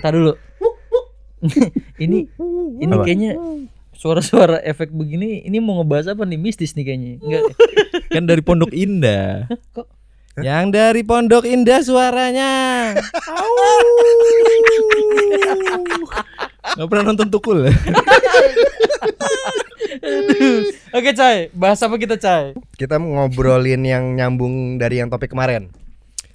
Tar dulu. ini ini Apa? kayaknya suara-suara efek begini ini mau ngebahas apa nih mistis nih kayaknya. Enggak. Kan dari Pondok Indah. Kok Yang dari Pondok Indah suaranya. Gak pernah nonton Tukul ya? Oke, Cai. Bahas apa kita, Cai? Kita ngobrolin yang nyambung dari yang topik kemarin.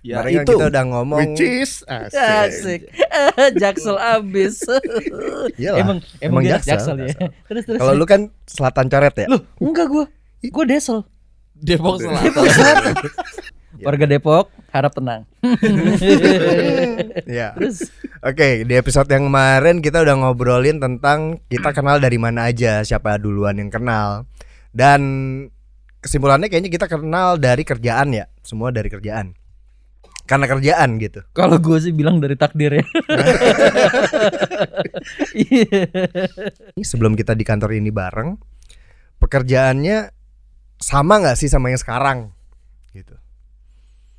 Ya, kemarin kan itu. kita udah ngomong Which is asik. Asik. Jaksel abis. Iyalah, emang emang, emang dia Jaksel, Jaksel, ya. Terus terus. Kalau lu kan selatan coret ya? Loh, enggak gua. Gua Desel. Depok Selatan. Depok Selatan. Warga Depok harap tenang. Iya. Terus Oke, di episode yang kemarin kita udah ngobrolin tentang kita kenal dari mana aja, siapa duluan yang kenal. Dan kesimpulannya kayaknya kita kenal dari kerjaan ya, semua dari kerjaan. Karena kerjaan gitu. kalau gua sih bilang dari takdir ya. Sebelum kita di kantor ini bareng, pekerjaannya sama nggak sih sama yang sekarang?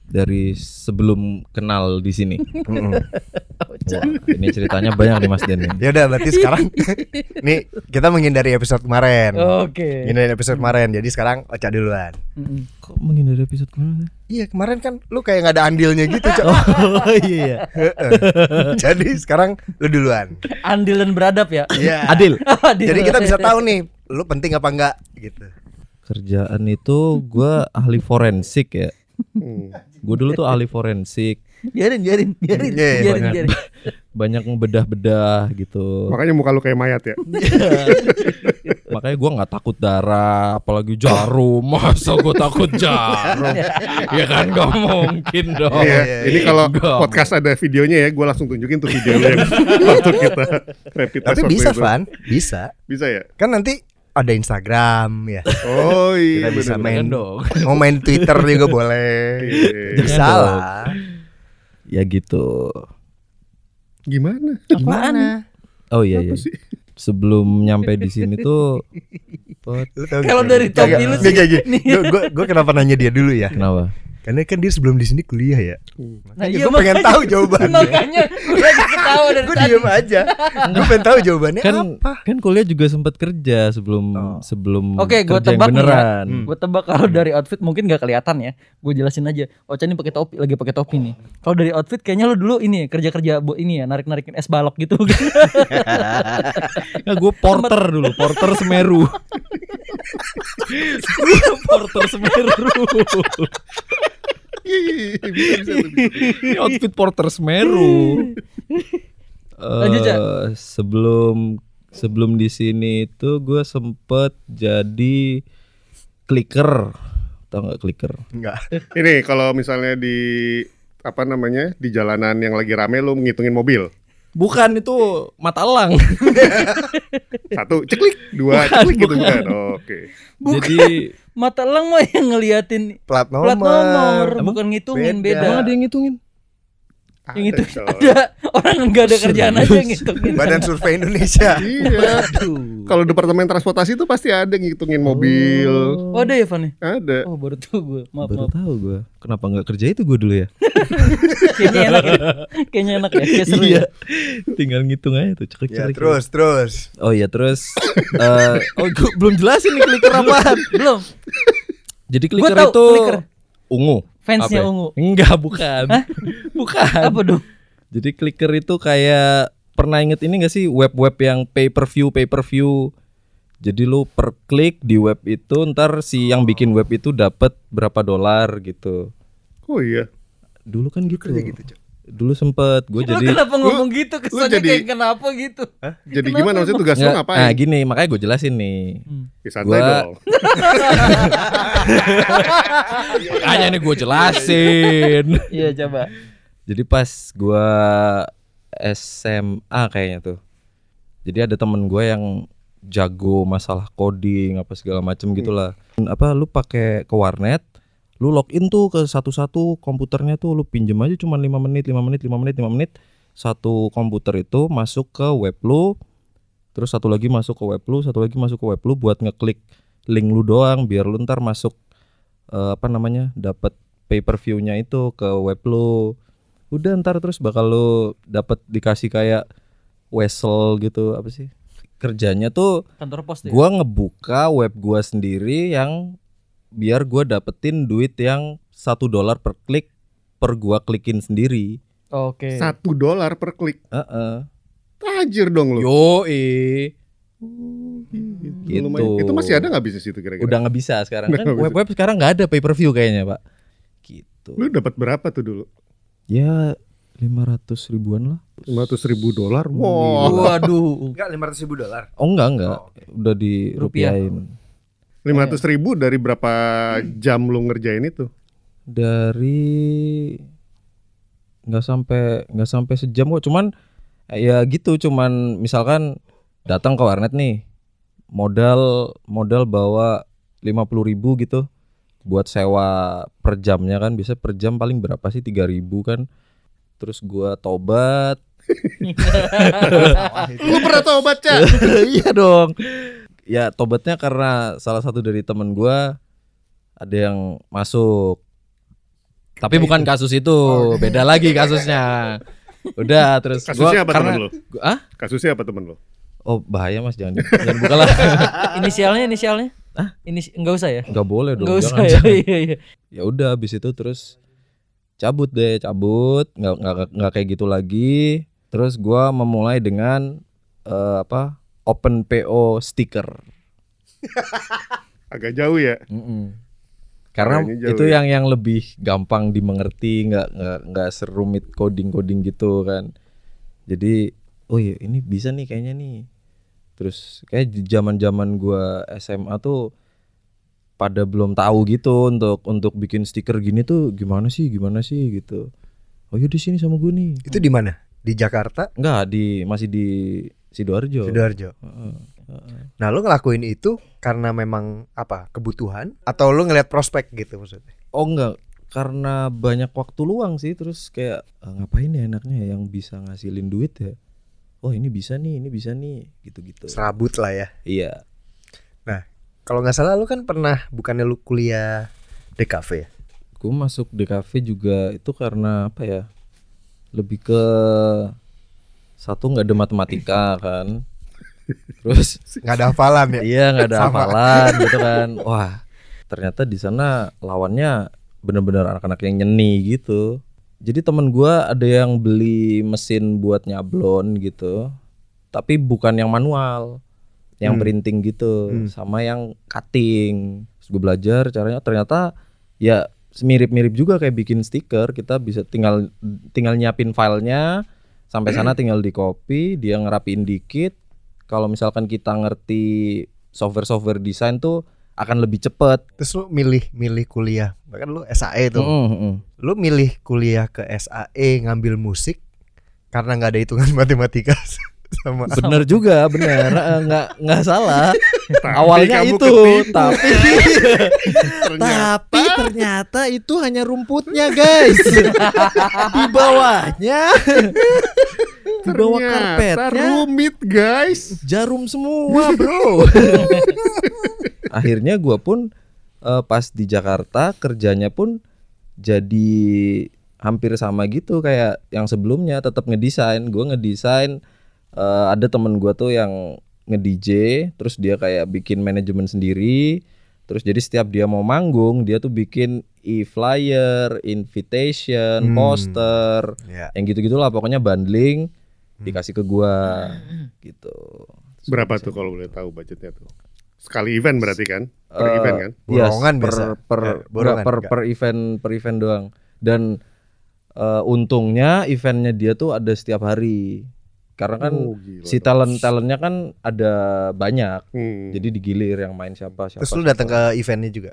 Dari sebelum kenal di sini. Wah, ini ceritanya banyak nih Mas Den. Ya udah berarti sekarang nih kita menghindari episode kemarin. Oke. Menghindari episode kemarin. Jadi sekarang Ocha duluan. Mm-mm. Kok menghindari episode kemarin? Iya kemarin kan lu kayak nggak ada andilnya gitu Cok. Oh iya. Heeh. Jadi sekarang lu duluan. Andil dan beradab ya. Iya. Adil. Adil. Jadi kita bisa tahu nih, lu penting apa enggak gitu. Kerjaan itu gua ahli forensik ya. Hmm. Gue dulu tuh ahli forensik. biarin biarin biarin Iya, iya, biarin banyak. biarin. Banyak ngebedah-bedah gitu. Makanya muka lu kayak mayat ya. Makanya gua nggak takut darah, apalagi jarum. Masa gua takut jarum? ya kan gak mungkin dong. Iya, iya, ini iya. kalau podcast ada videonya ya, gue langsung tunjukin tuh videonya yang waktu kita rapid test Tapi bisa. Van. Bisa. Bisa ya? Kan nanti ada Instagram ya. Oh iya, Kita bisa main dong. Mau main Twitter juga boleh. Iya. Bisa lah. Ya gitu. Gimana? Gimana? Oh iya iya. Sih? Sebelum nyampe di sini tuh Kalau dari topi Nggak, lu sih. gua kenapa nanya dia dulu ya? kenapa? Karena kan dia sebelum di sini kuliah ya. Nah, Makanya iya, gue pengen makanya- tahu jawabannya. Makanya gue lagi ketawa dari Gue tadi. diem aja. Gue pengen tahu jawabannya Kan apa. kan kuliah juga sempat kerja sebelum Oh. sebelum Oke, gue kerja yang tebak nih ya. beneran. Hmm. Gue tebak kalau dari outfit mungkin gak kelihatan ya. Gue jelasin aja. Ocha ini pakai topi, lagi pakai topi nih. Kalau dari outfit kayaknya lu dulu ini ya, kerja-kerja ini ya, narik-narikin es balok gitu. Nah, gue porter dulu, porter Semeru. porter Semeru. Iya, bisa, bisa, tuh, bisa. Ini outfit porter Semeru. Lanjut. Eh, sebelum sebelum di sini itu gue sempet jadi clicker. Tau nggak clicker? Enggak. Ini kalau misalnya di apa namanya di jalanan yang lagi rame lu ngitungin mobil Bukan itu mata elang. satu ceklik dua Bukan, ceklik gitu bukan. kan oke Jadi Mata elang mah yang ngeliatin Plat nomor. plat nomor, Emang bukan ngitungin beda. beda. emang ada yang ngitungin? Yang itu Ada, ada orang nggak ada kerjaan aja ngitungin. Badan Survei Indonesia. iya kalau departemen transportasi itu pasti ada ngitungin mobil Oh ada ya Van ya? ada Oh baru tahu gue. Maaf Baru maaf. tahu gue. Kenapa nggak kerja itu gue dulu ya? Kayaknya enak ya. Kayaknya enak ya. Kayak seru iya. ya. Tinggal ngitung aja tuh cekik Ya, terus terus. Oh iya terus eh oh gua belum jelasin nih clicker apaan. Belum. Jadi tahu itu ungu. Fansnya Apa ya? ungu. Enggak, bukan. bukan. Apa dong? Jadi clicker itu kayak pernah inget ini gak sih web-web yang pay per view pay per view. Jadi lu per klik di web itu ntar si yang bikin web itu dapat berapa dolar gitu. oh iya Dulu kan gitu. Kerja gitu, Cok. Dulu sempet gue Lu jadi kenapa ngomong gitu? Kesannya jadi- kayak kenapa gitu? jadi Kenapa gimana maksudnya tugas lu ngapain Nah gini makanya gue jelasin nih. Ya, santai Gua- dong Makanya nih gue jelasin. Iya coba. Jadi pas gua SMA kayaknya tuh. Jadi ada temen gue yang jago masalah coding apa segala macem gitulah. Apa lu pakai ke warnet, lu login tuh ke satu-satu komputernya tuh lu pinjem aja cuma 5 menit, 5 menit, 5 menit, 5 menit. Satu komputer itu masuk ke web lu, terus satu lagi masuk ke web lu, satu lagi masuk ke web lu buat ngeklik link lu doang biar lu ntar masuk eh, apa namanya dapat pay per view-nya itu ke web lu. udah ntar terus bakal lu dapat dikasih kayak wesel gitu apa sih kerjanya tuh Kantor pos deh. gua ngebuka web gua sendiri yang biar gua dapetin duit yang satu dolar per klik per gua klikin sendiri Oke. Satu dolar per klik. Heeh. Tajir dong lu. yo Gitu. Lumayan. Itu masih ada nggak bisnis itu kira-kira? udah nggak bisa sekarang Udah kan web web sekarang nggak ada pay per view kayaknya pak gitu Lu dapat berapa tuh dulu? ya lima ratus ribuan lah 500 ribu dolar. Wow. Waduh. Enggak 500 ribu dolar. oh enggak enggak Oh, udah di Rupiah. Rupiahin 500 ribu dari berapa jam lu ngerjain itu? dari nggak sampai nggak sampai sejam kok. Cuman ya gitu cuman misalkan datang ke warnet nih modal modal bawa lima ribu gitu. Buat sewa per jamnya kan bisa per jam paling berapa sih? 3000 kan. Terus gua tobat. Lu pernah tobat, Cak? iya dong ya tobatnya karena salah satu dari temen gua ada yang masuk tapi bukan kasus itu beda lagi kasusnya udah terus gua Kasusnya apa karena temen lu? gua- ah Kasusnya apa temen lu? oh bahaya mas jangan di- jangan buka lah inisialnya inisialnya? Ah, ini enggak usah ya? nggak boleh dong Enggak usah jangan, ya. jangan. Iya iya. ya udah habis itu terus cabut deh cabut nggak nggak nggak kayak gitu lagi terus gua memulai dengan eh, apa open PO stiker Agak jauh ya. Mm-mm. Karena Kayaknya jauh itu ya. yang yang lebih gampang dimengerti, nggak nggak nggak serumit coding coding gitu kan. Jadi, oh iya ini bisa nih kayaknya nih. Terus kayak di zaman zaman gua SMA tuh pada belum tahu gitu untuk untuk bikin stiker gini tuh gimana sih gimana sih gitu. Oh iya di sini sama gue nih. Itu di mana? Di Jakarta, Enggak di masih di Sidoarjo. Sidoarjo. Heeh, heeh. Nah, lu ngelakuin itu karena memang apa? Kebutuhan atau lu ngelihat prospek gitu maksudnya? Oh enggak, karena banyak waktu luang sih terus kayak "Ah, ngapain ya enaknya ya yang bisa ngasilin duit ya. Oh ini bisa nih, ini bisa nih, gitu-gitu. Serabut lah ya. Iya. Kalau nggak salah lu kan pernah bukannya lu kuliah DKV ya? Gue masuk DKV juga itu karena apa ya? Lebih ke satu nggak ada matematika kan. Terus Nggak ada hafalan ya? iya nggak ada Sama. hafalan gitu kan. Wah ternyata di sana lawannya bener-bener anak-anak yang nyeni gitu. Jadi temen gua ada yang beli mesin buat nyablon gitu, tapi bukan yang manual, yang Hmm. printing gitu, Hmm. sama yang cutting. Terus gue belajar caranya ternyata ya mirip-mirip juga kayak bikin stiker. Kita bisa tinggal tinggal nyiapin filenya, sampai sana tinggal di copy, dia ngerapiin dikit. Kalau misalkan kita ngerti software-software desain tuh akan lebih cepet. Terus lu milih milih kuliah, bahkan lu SAE tuh. Mm, mm, mm. Lu milih kuliah ke SAE ngambil musik karena nggak ada hitungan matematika sama Bener juga, bener, Eh, nggak nggak salah. Tapi Awalnya itu, ketipu. tapi Ternyata tapi ternyata itu hanya rumputnya guys. di bawahnya, di bawah karpetnya rumit guys. jarum semua bro. Akhirnya gua pun eh, pas di Jakarta kerjanya pun jadi hampir sama gitu kayak yang sebelumnya tetap ngedesain. Gua ngedesain eh, ada temen gua tuh yang nge-DJ terus dia kayak bikin manajemen sendiri. Terus jadi setiap dia mau manggung dia tuh bikin e-flyer, invitation, Hmm. poster, ya. yang gitu-gitulah pokoknya bundling dikasih ke gua gitu. Berapa tuh kalau boleh tahu budgetnya tuh? Sekali event berarti kan? Per Eh, event kan? Yes, Borongan per biasa. per Eh, borongan, per per event per event doang. Dan eh, untungnya eventnya dia tuh ada setiap hari. Karena kan Oh, gila si dong. talent talentnya kan ada banyak. Hmm. Jadi digilir yang main siapa siapa. Terus lu datang ke eventnya juga.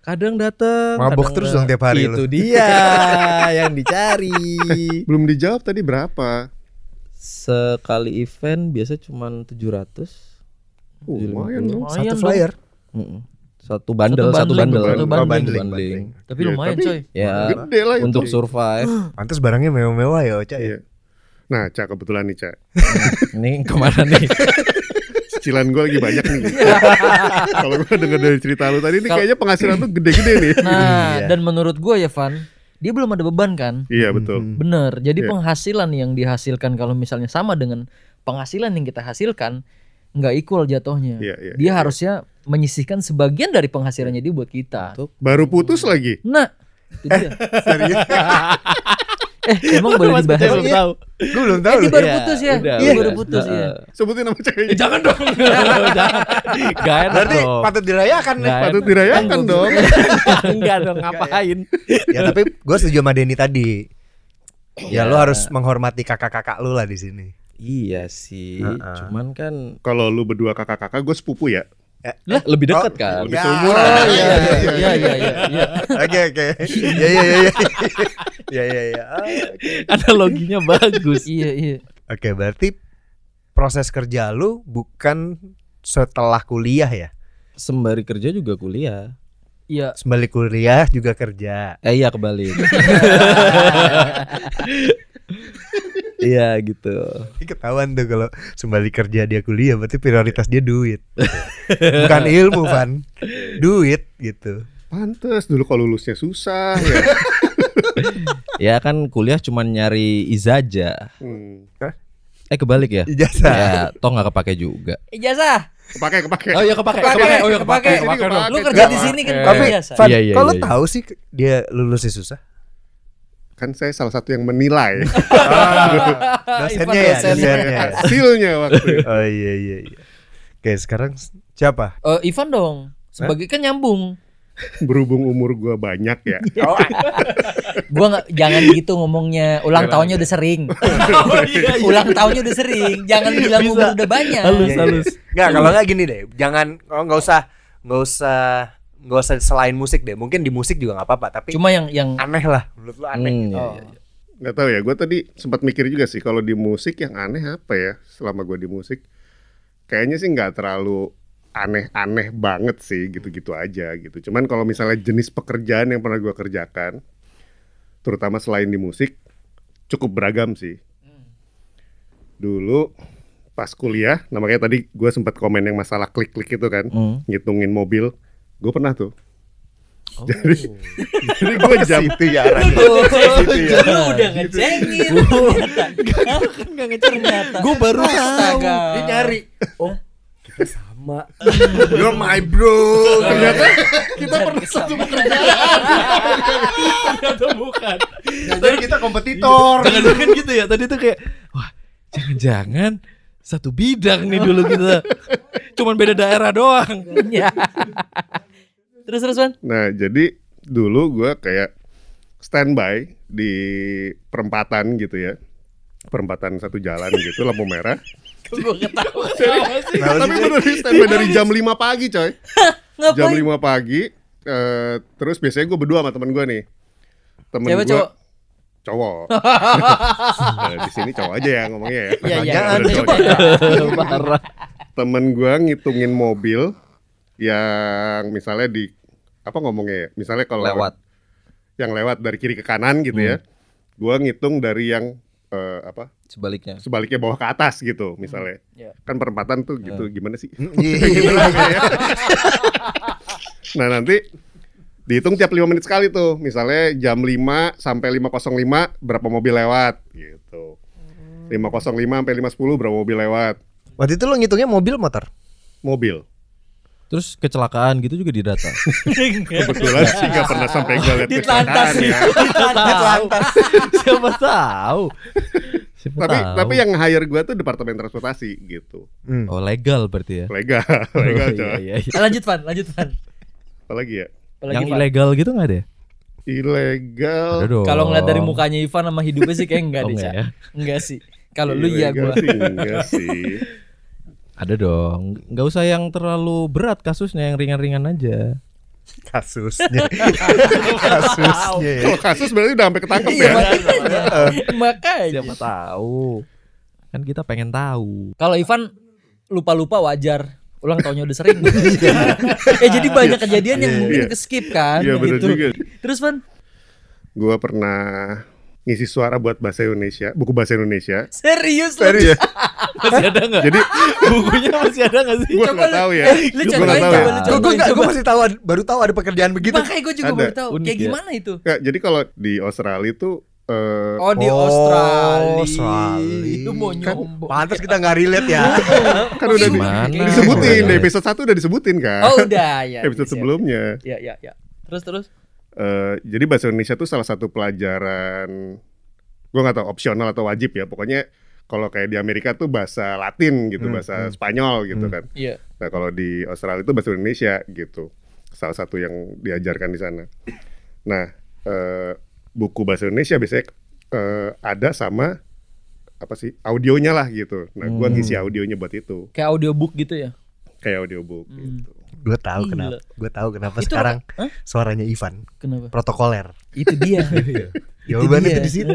kadang datang Mabok kadang terus dong tiap hari Itu lu. dia yang dicari. belum dijawab tadi berapa? Sekali event biasa cuman 700. Oh, lumayan dong. Lumayan Satu dong. flyer. Mm-mm. Satu bundle, Satu satu bundling, bundle, satu Oh, bundling. bundling, Bundling. Tapi lumayan tapi- coy. Ya, Gede lah itu. untuk survive. Pantes barangnya mewah-mewah ya, Oca ya. Iya. Nah, Cak kebetulan nih, Cak. Ini ke mana nih? Cicilan gue lagi banyak nih. Kalau gue denger dari cerita lu tadi ini Kal- kayaknya penghasilan tuh gede-gede nih. Nah, Iya. dan menurut gue ya Van, dia belum ada beban kan. Iya betul. Hmm. Bener. Jadi Iya. penghasilan yang dihasilkan kalau misalnya sama dengan penghasilan yang kita hasilkan nggak equal jatuhnya. Iya, iya, dia iya. harusnya menyisihkan sebagian dari penghasilannya dia buat kita. Baru putus lagi. Nah, itu dia. Serius? eh emang boleh dibahas? belum tahu. Gue belum Eh, tahu loh. baru Iya, putus ya? udah, Iya, baru putus ya. Heeh. Sebutin nama Eh, ceweknya. jangan dong. jangan. Gak enak Berarti dong. patut dirayakan nih. Patut dirayakan dong. Enggak dong, ngapain? ya tapi gue setuju sama Denny tadi. Ya lu harus menghormati kakak-kakak lu lah di sini. Iya sih, Heeh. cuman kan Kalau lu berdua kakak-kakak, gue sepupu ya. Lebih dekat Oh, kan. Lebih Ya. seumuran. Oh iya iya iya iya iya. iya. Oke oke. Ya ya ya ya. Ya ya ya. Ah, Oke. Analoginya bagus. Iya iya. Oke, berarti proses kerja lu bukan setelah kuliah ya? Sembari kerja juga kuliah. Iya. Sembali kuliah juga kerja. Eh iya kebalik. Iya gitu. Ini ketahuan tuh kalau sembali kerja dia kuliah berarti prioritas dia duit. Bukan ilmu, Van. Duit gitu. Pantes dulu kalau lulusnya susah ya. Ya kan kuliah cuman nyari izaja. Hmm. Eh kebalik ya? Ijazah. Ya, toh nggak kepake juga. Ijazah. Kepake, kepake. Oh iya kepake, Kepake, kepake. Oh iya kepake, kepake. kepake. Lu Kepake, kerja di kepake. sini kan Tapi. Van, Iya, iya, kalau iya. tahu sih dia lulusnya susah. Kan saya salah satu yang menilai Dosennya ya, dosen. dosennya. hasilnya waktu itu. Oh iya iya iya. Oke, sekarang siapa? Eh, Ivan dong. Sebagai kan nyambung. Berhubung umur gua banyak ya. Oh, Gua nggak jangan gitu ngomongnya. Ulang tahunnya udah sering. Ulang tahunnya udah sering. Jangan bilang Bisa. umur udah banyak. Halus, Iya, iya. halus. Nggak, kalau nggak gini deh. Jangan oh, nggak usah nggak usah nggak usah selain musik deh. Mungkin di musik juga nggak apa-apa, tapi Cuma yang yang aneh lah. Menurut lu aneh. Hmm, gitu. iya, Oh. iya, iya. Nggak tahu ya, gue tadi sempat mikir juga sih kalau di musik yang aneh apa ya selama gue di musik. Kayaknya sih nggak terlalu aneh-aneh banget sih gitu-gitu aja gitu. Cuman kalau misalnya jenis pekerjaan yang pernah gue kerjakan, terutama selain di musik, cukup beragam sih. Dulu pas kuliah, nah makanya tadi gue sempat komen yang masalah klik-klik itu kan, Hmm. ngitungin mobil, gue pernah tuh. Jadi, jadi gue jam Situ ya arahnya. Oh, Gitu ya. lu udah ngecengin ternyata. Kan nggak ngecengin ternyata. Gue baru tahu. Dia nyari. Oh, kita sama. You're my bro. ternyata kita pernah satu Ternyata bukan. Jadi kita kompetitor. Jangan-jangan gitu ya. Tadi tuh kayak wah, jangan-jangan satu bidang nih dulu kita. Cuman beda daerah doang. Iya. Terus terus Van. Nah, jadi dulu gua kayak standby di perempatan gitu ya. Perempatan satu jalan gitu, lampu merah. Gue ketawa. Tapi bener nih standby dari jam 5 pagi, coy. Jam Ngapain? 5 pagi. eh, terus biasanya gue berdua sama temen gue nih. Temen gua- cowok. Di sini cowok aja ya ngomongnya ya. Iya iya. Jangan. Temen gue ngitungin mobil yang misalnya di apa ngomongnya ya? Misalnya kalau Lewat. yang lewat dari kiri ke kanan gitu ya. Gua ngitung dari yang eh, apa? Sebaliknya. Sebaliknya bawah ke atas gitu misalnya. Ya. Kan perempatan tuh gitu gimana sih? Iya. Nah, nanti dihitung tiap 5 menit sekali tuh. Misalnya jam 5 sampai 5.05 berapa mobil lewat gitu. 5.05 sampai 5.10 berapa mobil lewat? Waktu itu lo ngitungnya mobil motor. Mobil. Terus kecelakaan gitu juga didata. Kebetulan sih gak pernah sampai gue lihat Ditelantas kecelakaan sih. ya. Ditelantas. Siapa tahu. Siapa Tapi tahu. tapi yang hire gue tuh departemen transportasi gitu. Hmm. Oh legal berarti ya. Legal, legal Oh, coy. iya, iya, iya. Lanjut Van, lanjut Van. Apalagi ya? Apalagi, Yang ilegal gitu nggak ada? ya? Ilegal. Kalau ngeliat dari mukanya Ivan sama hidupnya sih kayak enggak Oh, deh, enggak ya? Enggak sih. Kalau lu iya Ilegal gua. sih enggak sih. Ada dong. Nggak usah yang terlalu berat kasusnya, yang ringan-ringan aja. Kasusnya. Kasusnya. ya. Kalau kasus berarti udah sampai ketangkep Iya, ya. makanya. makanya. Siapa tahu. Kan kita pengen tahu. Kalau Ivan lupa-lupa wajar. Ulang tahunnya udah sering. ya jadi banyak kejadian yang mungkin Iya. ke skip kan Iya gitu. juga. Terus Van, Gua pernah ngisi suara buat bahasa Indonesia, buku bahasa Indonesia. serius lu? Serius. masih ada nggak? Jadi bukunya masih ada nggak sih? gue Coba nggak tahu ya. Lu Gue nggak tahu ya. Gue coba. masih tahu baru tahu ada pekerjaan begitu. Makanya gue juga Ada. baru tahu. Unik Kayak ya. gimana itu? Nggak, jadi kalau di Australia itu eh, Oh di Oh, Australia. Australia. Lu mau Kan nyombong. Pantas kita nggak relate ya. kan udah di- disebutin di iya. episode 1 udah disebutin kan. Oh udah ya. episode siap. sebelumnya. Ya ya ya. Terus terus. Eh, jadi bahasa Indonesia tuh salah satu pelajaran gue nggak tahu opsional atau wajib ya. Pokoknya kalau kayak di Amerika tuh bahasa Latin gitu, Hmm, bahasa hmm. Spanyol gitu Hmm. kan. Iya. Nah kalau di Australia itu bahasa Indonesia gitu. Salah satu yang diajarkan di sana. Nah eh, buku bahasa Indonesia biasanya eh, ada sama apa sih audionya lah gitu. Nah gue Hmm. ngisi audionya buat itu Kayak audiobook gitu ya. kayak audiobook Hmm. gitu. gue tahu Gila. kenapa. Gue tahu kenapa Itu sekarang Hah? suaranya Ivan Kenapa? protokoler. Itu dia. Jawabannya dia. tuh di situ.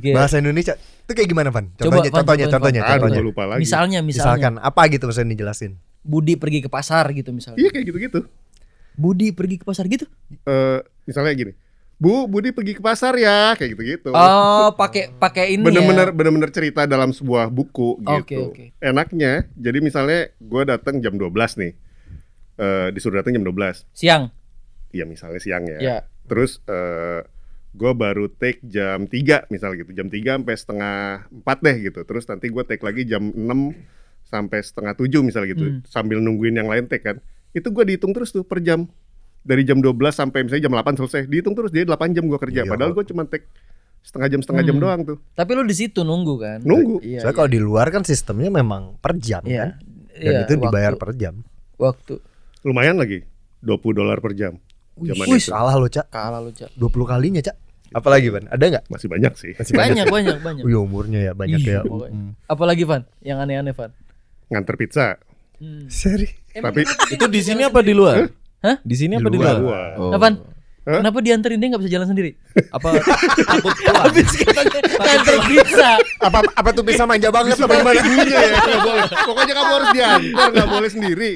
Iya. Bahasa Indonesia itu kayak gimana, Van? Coba, Contohnya, Van, contohnya, contohnya, Aduh contohnya. lupa lagi. Misalnya, misalnya. Misalkan apa gitu maksudnya dijelasin? Budi pergi ke pasar gitu misalnya. Iya kayak gitu-gitu. Budi pergi ke pasar gitu. Eh, misalnya gini, Bu, Budi pergi ke pasar ya, kayak gitu-gitu. Oh, pakai pakai ini bener-bener ya. bener-bener cerita dalam sebuah buku gitu. oke. Enaknya, jadi misalnya gue datang jam 12 nih, eh disuruh datang jam 12, Siang. ya misalnya siang ya. Ya. Terus eh gue baru take jam 3 misalnya gitu, jam 3 sampai setengah 4 deh gitu. Terus nanti gue take lagi jam 6 sampai setengah 7 misalnya gitu, Hmm. sambil nungguin yang lain take kan. Itu gue dihitung terus tuh per jam. Dari jam 12 sampai misalnya jam 8 selesai, dihitung terus dia 8 jam gue kerja. Iya. Padahal gue cuma take setengah jam setengah jam Hmm. doang tuh. Tapi lu di situ nunggu kan? Nunggu. Iya. Soalnya kalau di luar kan sistemnya memang per jam Iya. kan. Dan Iya, itu dibayar waktu, per jam. waktu. Lumayan lagi, 20 dolar per jam. Zaman Wih, itu. salah lo, Cak. Kalah lu, Cak. 20 kalinya, Cak. Apalagi, Van? Ada nggak? Masih banyak sih. Masih Banyak, banyak, banyak. Wih, umurnya ya banyak Iya, ya. Hmm. Apalagi Van? Yang aneh-aneh Van? Nganter pizza. Hmm. Seri. Tapi Itu di sini apa di luar? Hah? Di sini Di apa di luar. luar? Oh. Apaan? Hah? Kenapa dianterin dia nggak bisa jalan sendiri? Apa takut pulang? Habis katanya nganter pizza. apa apa tuh bisa manja banget apa Seperti gimana? ibunya ya, nggak boleh. Pokoknya kamu harus diantar, nggak boleh sendiri.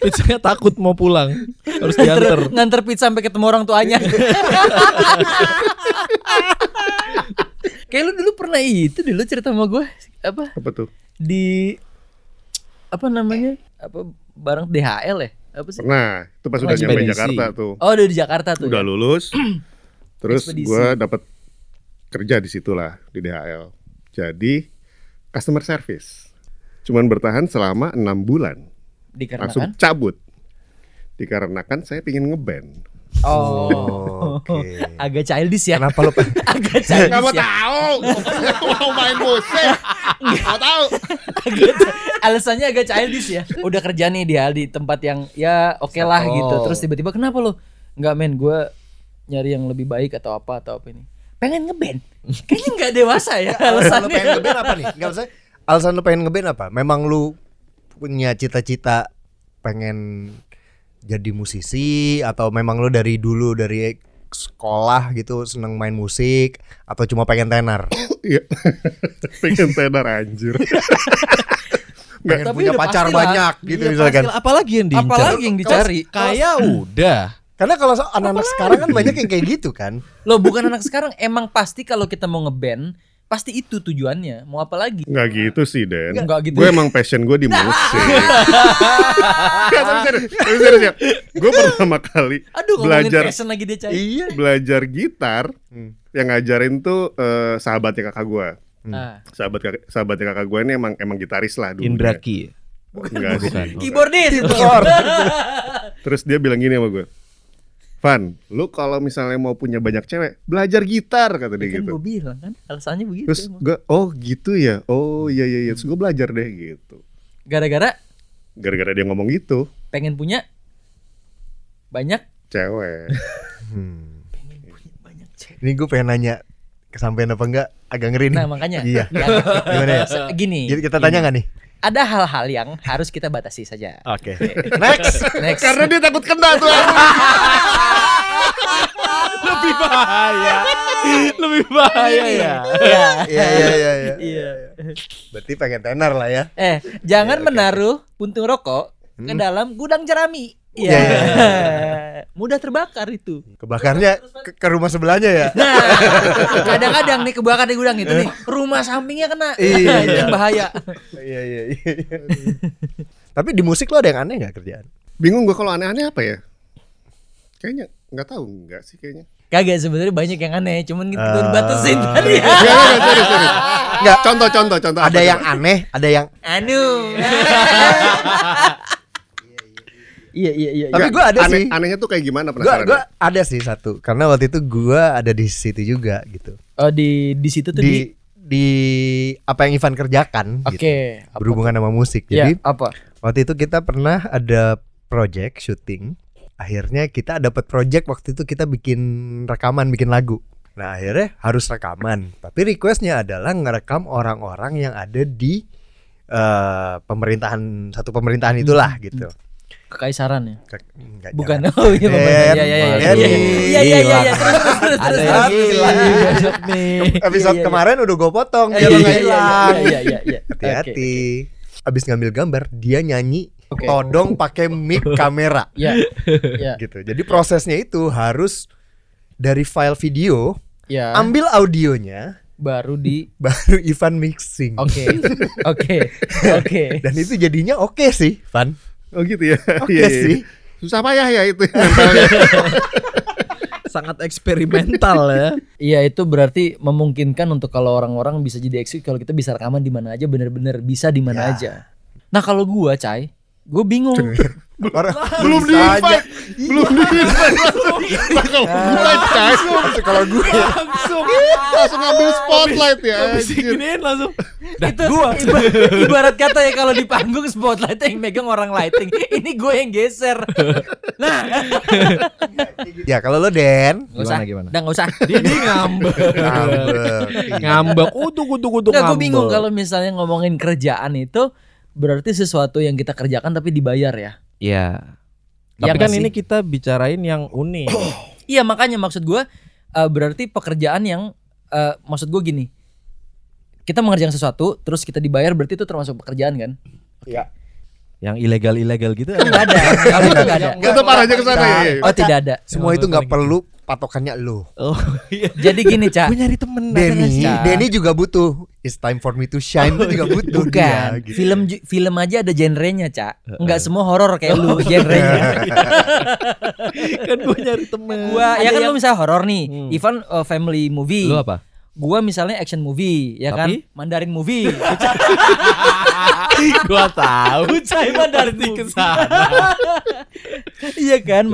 Pizzanya takut mau pulang. Harus diantar. nganter pizza sampai ketemu orang tuanya. Kayak lu dulu pernah itu dulu cerita sama gue apa Apa tuh? di apa namanya apa barang DHL ya apa sih? Pernah. Itu pas udah nyampe. Jakarta tuh. Oh udah di Jakarta tuh. Udah ya? lulus. Terus gue dapat kerja di situ lah di DHL. Jadi customer service. Cuman bertahan selama enam bulan. Langsung Dikarenakan. cabut. Dikarenakan saya pingin ngeband. Oh. Oke. Agak childish ya. Kenapa lo Agak Gak mau childish ya. tahu. Nggak mau main musik. Gak tahu. Agak- alasannya agak childish ya. Udah kerja nih dia di tempat yang ya oke lah Settle. gitu. Terus tiba-tiba kenapa lo? Enggak men, gue nyari yang lebih baik atau apa atau apa ini. Pengen ngeband. Kayaknya nggak dewasa ya alasan lu alasannya. pengen ngeband apa nih? Enggak usah. Alasan lu pengen ngeband apa? Memang lu punya cita-cita pengen jadi musisi atau memang lu dari dulu dari sekolah gitu seneng main musik atau cuma pengen tenar? Iya. Pengen tenar anjir. Pengen Tapi punya pacar pastilah. banyak gitu Iya, misalkan. Apalagi yang diincar? Apalagi yang dicari. Kayak udah. Karena kalau so- anak-anak sekarang kan banyak yang kayak gitu kan. Lo bukan anak sekarang emang pasti kalau kita mau ngeband pasti itu tujuannya. Mau apa lagi? Nggak gitu sih Den. Enggak gitu. Gue emang passion gue di musik. Nggak, tapi serius, ya. Gue pertama kali Aduh belajar passion lagi dia cari. Iya. belajar gitar Hmm. yang ngajarin tuh eh, sahabatnya kakak gue. Nah, Sahabat kakak, sahabatnya kakak gue ini emang emang gitaris lah dulu. Indra Ki. Enggak sih. Bukan. keyboardis itu. Terus dia bilang gini sama gue. Van, lu kalau misalnya mau punya banyak cewek, belajar gitar kata dia kan gitu. gue bilang kan alasannya begitu. Terus emang. gue, oh gitu ya, oh iya iya iya. Terus gue belajar deh gitu. Gara-gara Gara-gara dia ngomong gitu, pengen punya banyak cewek. Hmm. pengen punya banyak cewek. Ini gue pengen nanya kesampaian apa enggak agak ngeri nih. Nah makanya Iya. ya, Gimana ya? gini. Jadi kita tanya nggak nih? Ada hal-hal yang harus kita batasi saja. Oke. Next. Next. Karena dia takut kena tuh. Lebih bahaya. Lebih bahaya ya. Iya. Iya iya iya iya. Iya. Berarti pengen tenar lah ya. Eh, jangan Iya, oke, menaruh puntung rokok ke Hmm. dalam gudang jerami. Iya, iya, Iya. mudah terbakar itu. Kebakarnya ke, ke rumah sebelahnya ya. Nah, kadang-kadang nih kebakar di gudang itu nih, rumah sampingnya kena. Iya. itu yang bahaya. Iya iya iya. Tapi di musik lo ada yang aneh nggak kerjaan? Bingung gua kalau aneh-aneh apa ya? Kayaknya nggak tahu nggak sih kayaknya. Kagak sebenarnya banyak yang aneh, cuman gitu Ah. dibatasin tadi. Enggak, enggak, sorry, sorry. Nggak. Contoh, contoh, contoh. Ada apa yang coba? aneh, ada yang. Anu. Iya iya iya. Tapi gua ada aneh, sih. Anehnya tuh kayak gimana penasaran? gua ada sih satu. Karena waktu itu gua ada di situ juga gitu. Oh di di situ tuh di, Di di apa yang Ivan kerjakan Oke. gitu. apa Berhubungan sama musik. tuh? Ya, Jadi apa? waktu itu kita pernah ada project syuting. Akhirnya kita dapat project waktu itu kita bikin rekaman, bikin lagu. Nah akhirnya harus rekaman. Tapi requestnya adalah ngerekam orang-orang yang ada di eh, pemerintahan satu pemerintahan itulah gitu. Kekaisaran ya? Ke- enggak, Bukan. Oh iya Iya iya iya. Iya iya iya iya. iya. Terus terus Ada yang hilang Iya, nih iya. Episode Iya, iya. kemarin udah gue potong Iya biar lo iya nggak iya, hilang. Iya iya iya. Hati-hati. Abis ngambil gambar dia nyanyi Oke. todong pakai mic kamera Iya. Iya. gitu. Jadi prosesnya itu harus dari file video Iya. ambil audionya Baru di baru Ivan mixing. Oke. Oke. Oke. Dan itu jadinya oke sih, Van. Oh gitu ya. Oke Iya, iya. sih. Susah payah ya itu. Sangat eksperimental ya. Iya itu berarti memungkinkan untuk kalau orang-orang bisa jadi eksis kalau kita bisa rekaman di mana aja bener-bener bisa di mana Ya. aja. Nah kalau gua cai, gue bingung. Orang Belum di aja. Belum di Kalau gua cai Kalau gue langsung langsung ambil spotlight ya. anjir. Giniin langsung. itu iba- ibarat kata ya kalau di panggung spotlight yang megang orang lighting, ini gue yang geser. Nah, ya kalau lo Den nggak usah, Gimana, gimana? Udah nggak usah. Dia ngambek. ngambek. Ngambek. Kutuk kutuk kutuk Nggak, gue ngambek. bingung kalau misalnya ngomongin kerjaan itu berarti sesuatu yang kita kerjakan tapi dibayar ya. Iya. Iya Tapi nggak kan ini kita bicarain yang unik. Iya makanya maksud gue eh, berarti pekerjaan yang eh, maksud gue gini. Kita mengerjakan sesuatu terus kita dibayar berarti itu termasuk pekerjaan kan? Iya. yang ilegal-ilegal gitu. Enggak ada. Kalau itu enggak ada. Tetap arahnya ke sana ya. ya. Oh tidak ada. Semua itu nggak perlu patokannya lo. Oh iya. Jadi gini Cak. Gue nyari temen. Denny. Denny juga butuh. It's time for me to shine itu juga butuh. Bukan. dia, gitu. Film film aja ada genrenya, Cak. Enggak semua horor kayak lu genrenya. kan gue nyari temen. gua ya kan yang- lu misalnya horor nih. Hmm. Ivan uh, family movie. Lu apa? Gua misalnya action movie, ya kan? Tapi? Mandarin movie. Gua tahu. Ucai Mandarin movie. ke sana. Iya kan,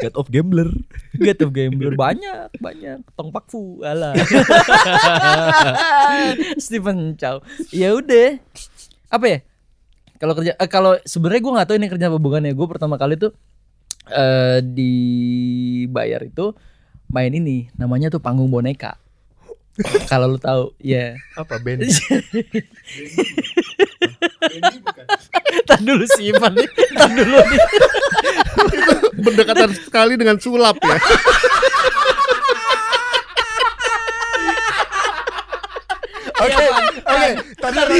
God of. Gambler. God of Gambler. Banyak, banyak. Tong Pak Fu, alah. Stephen Chow. Ya udah. Apa ya? Kalau kerja eh, kalau sebenarnya gue nggak tahu ini kerja apa bukannya. Gue pertama kali tuh eh dibayar itu main ini namanya tuh panggung boneka. kalau lu tahu, ya. Apa Ben? Tar dulu sih Ivan nih. Tar dulu nih. Berdekatan sekali dengan sulap ya. Oke, oke. Tadi.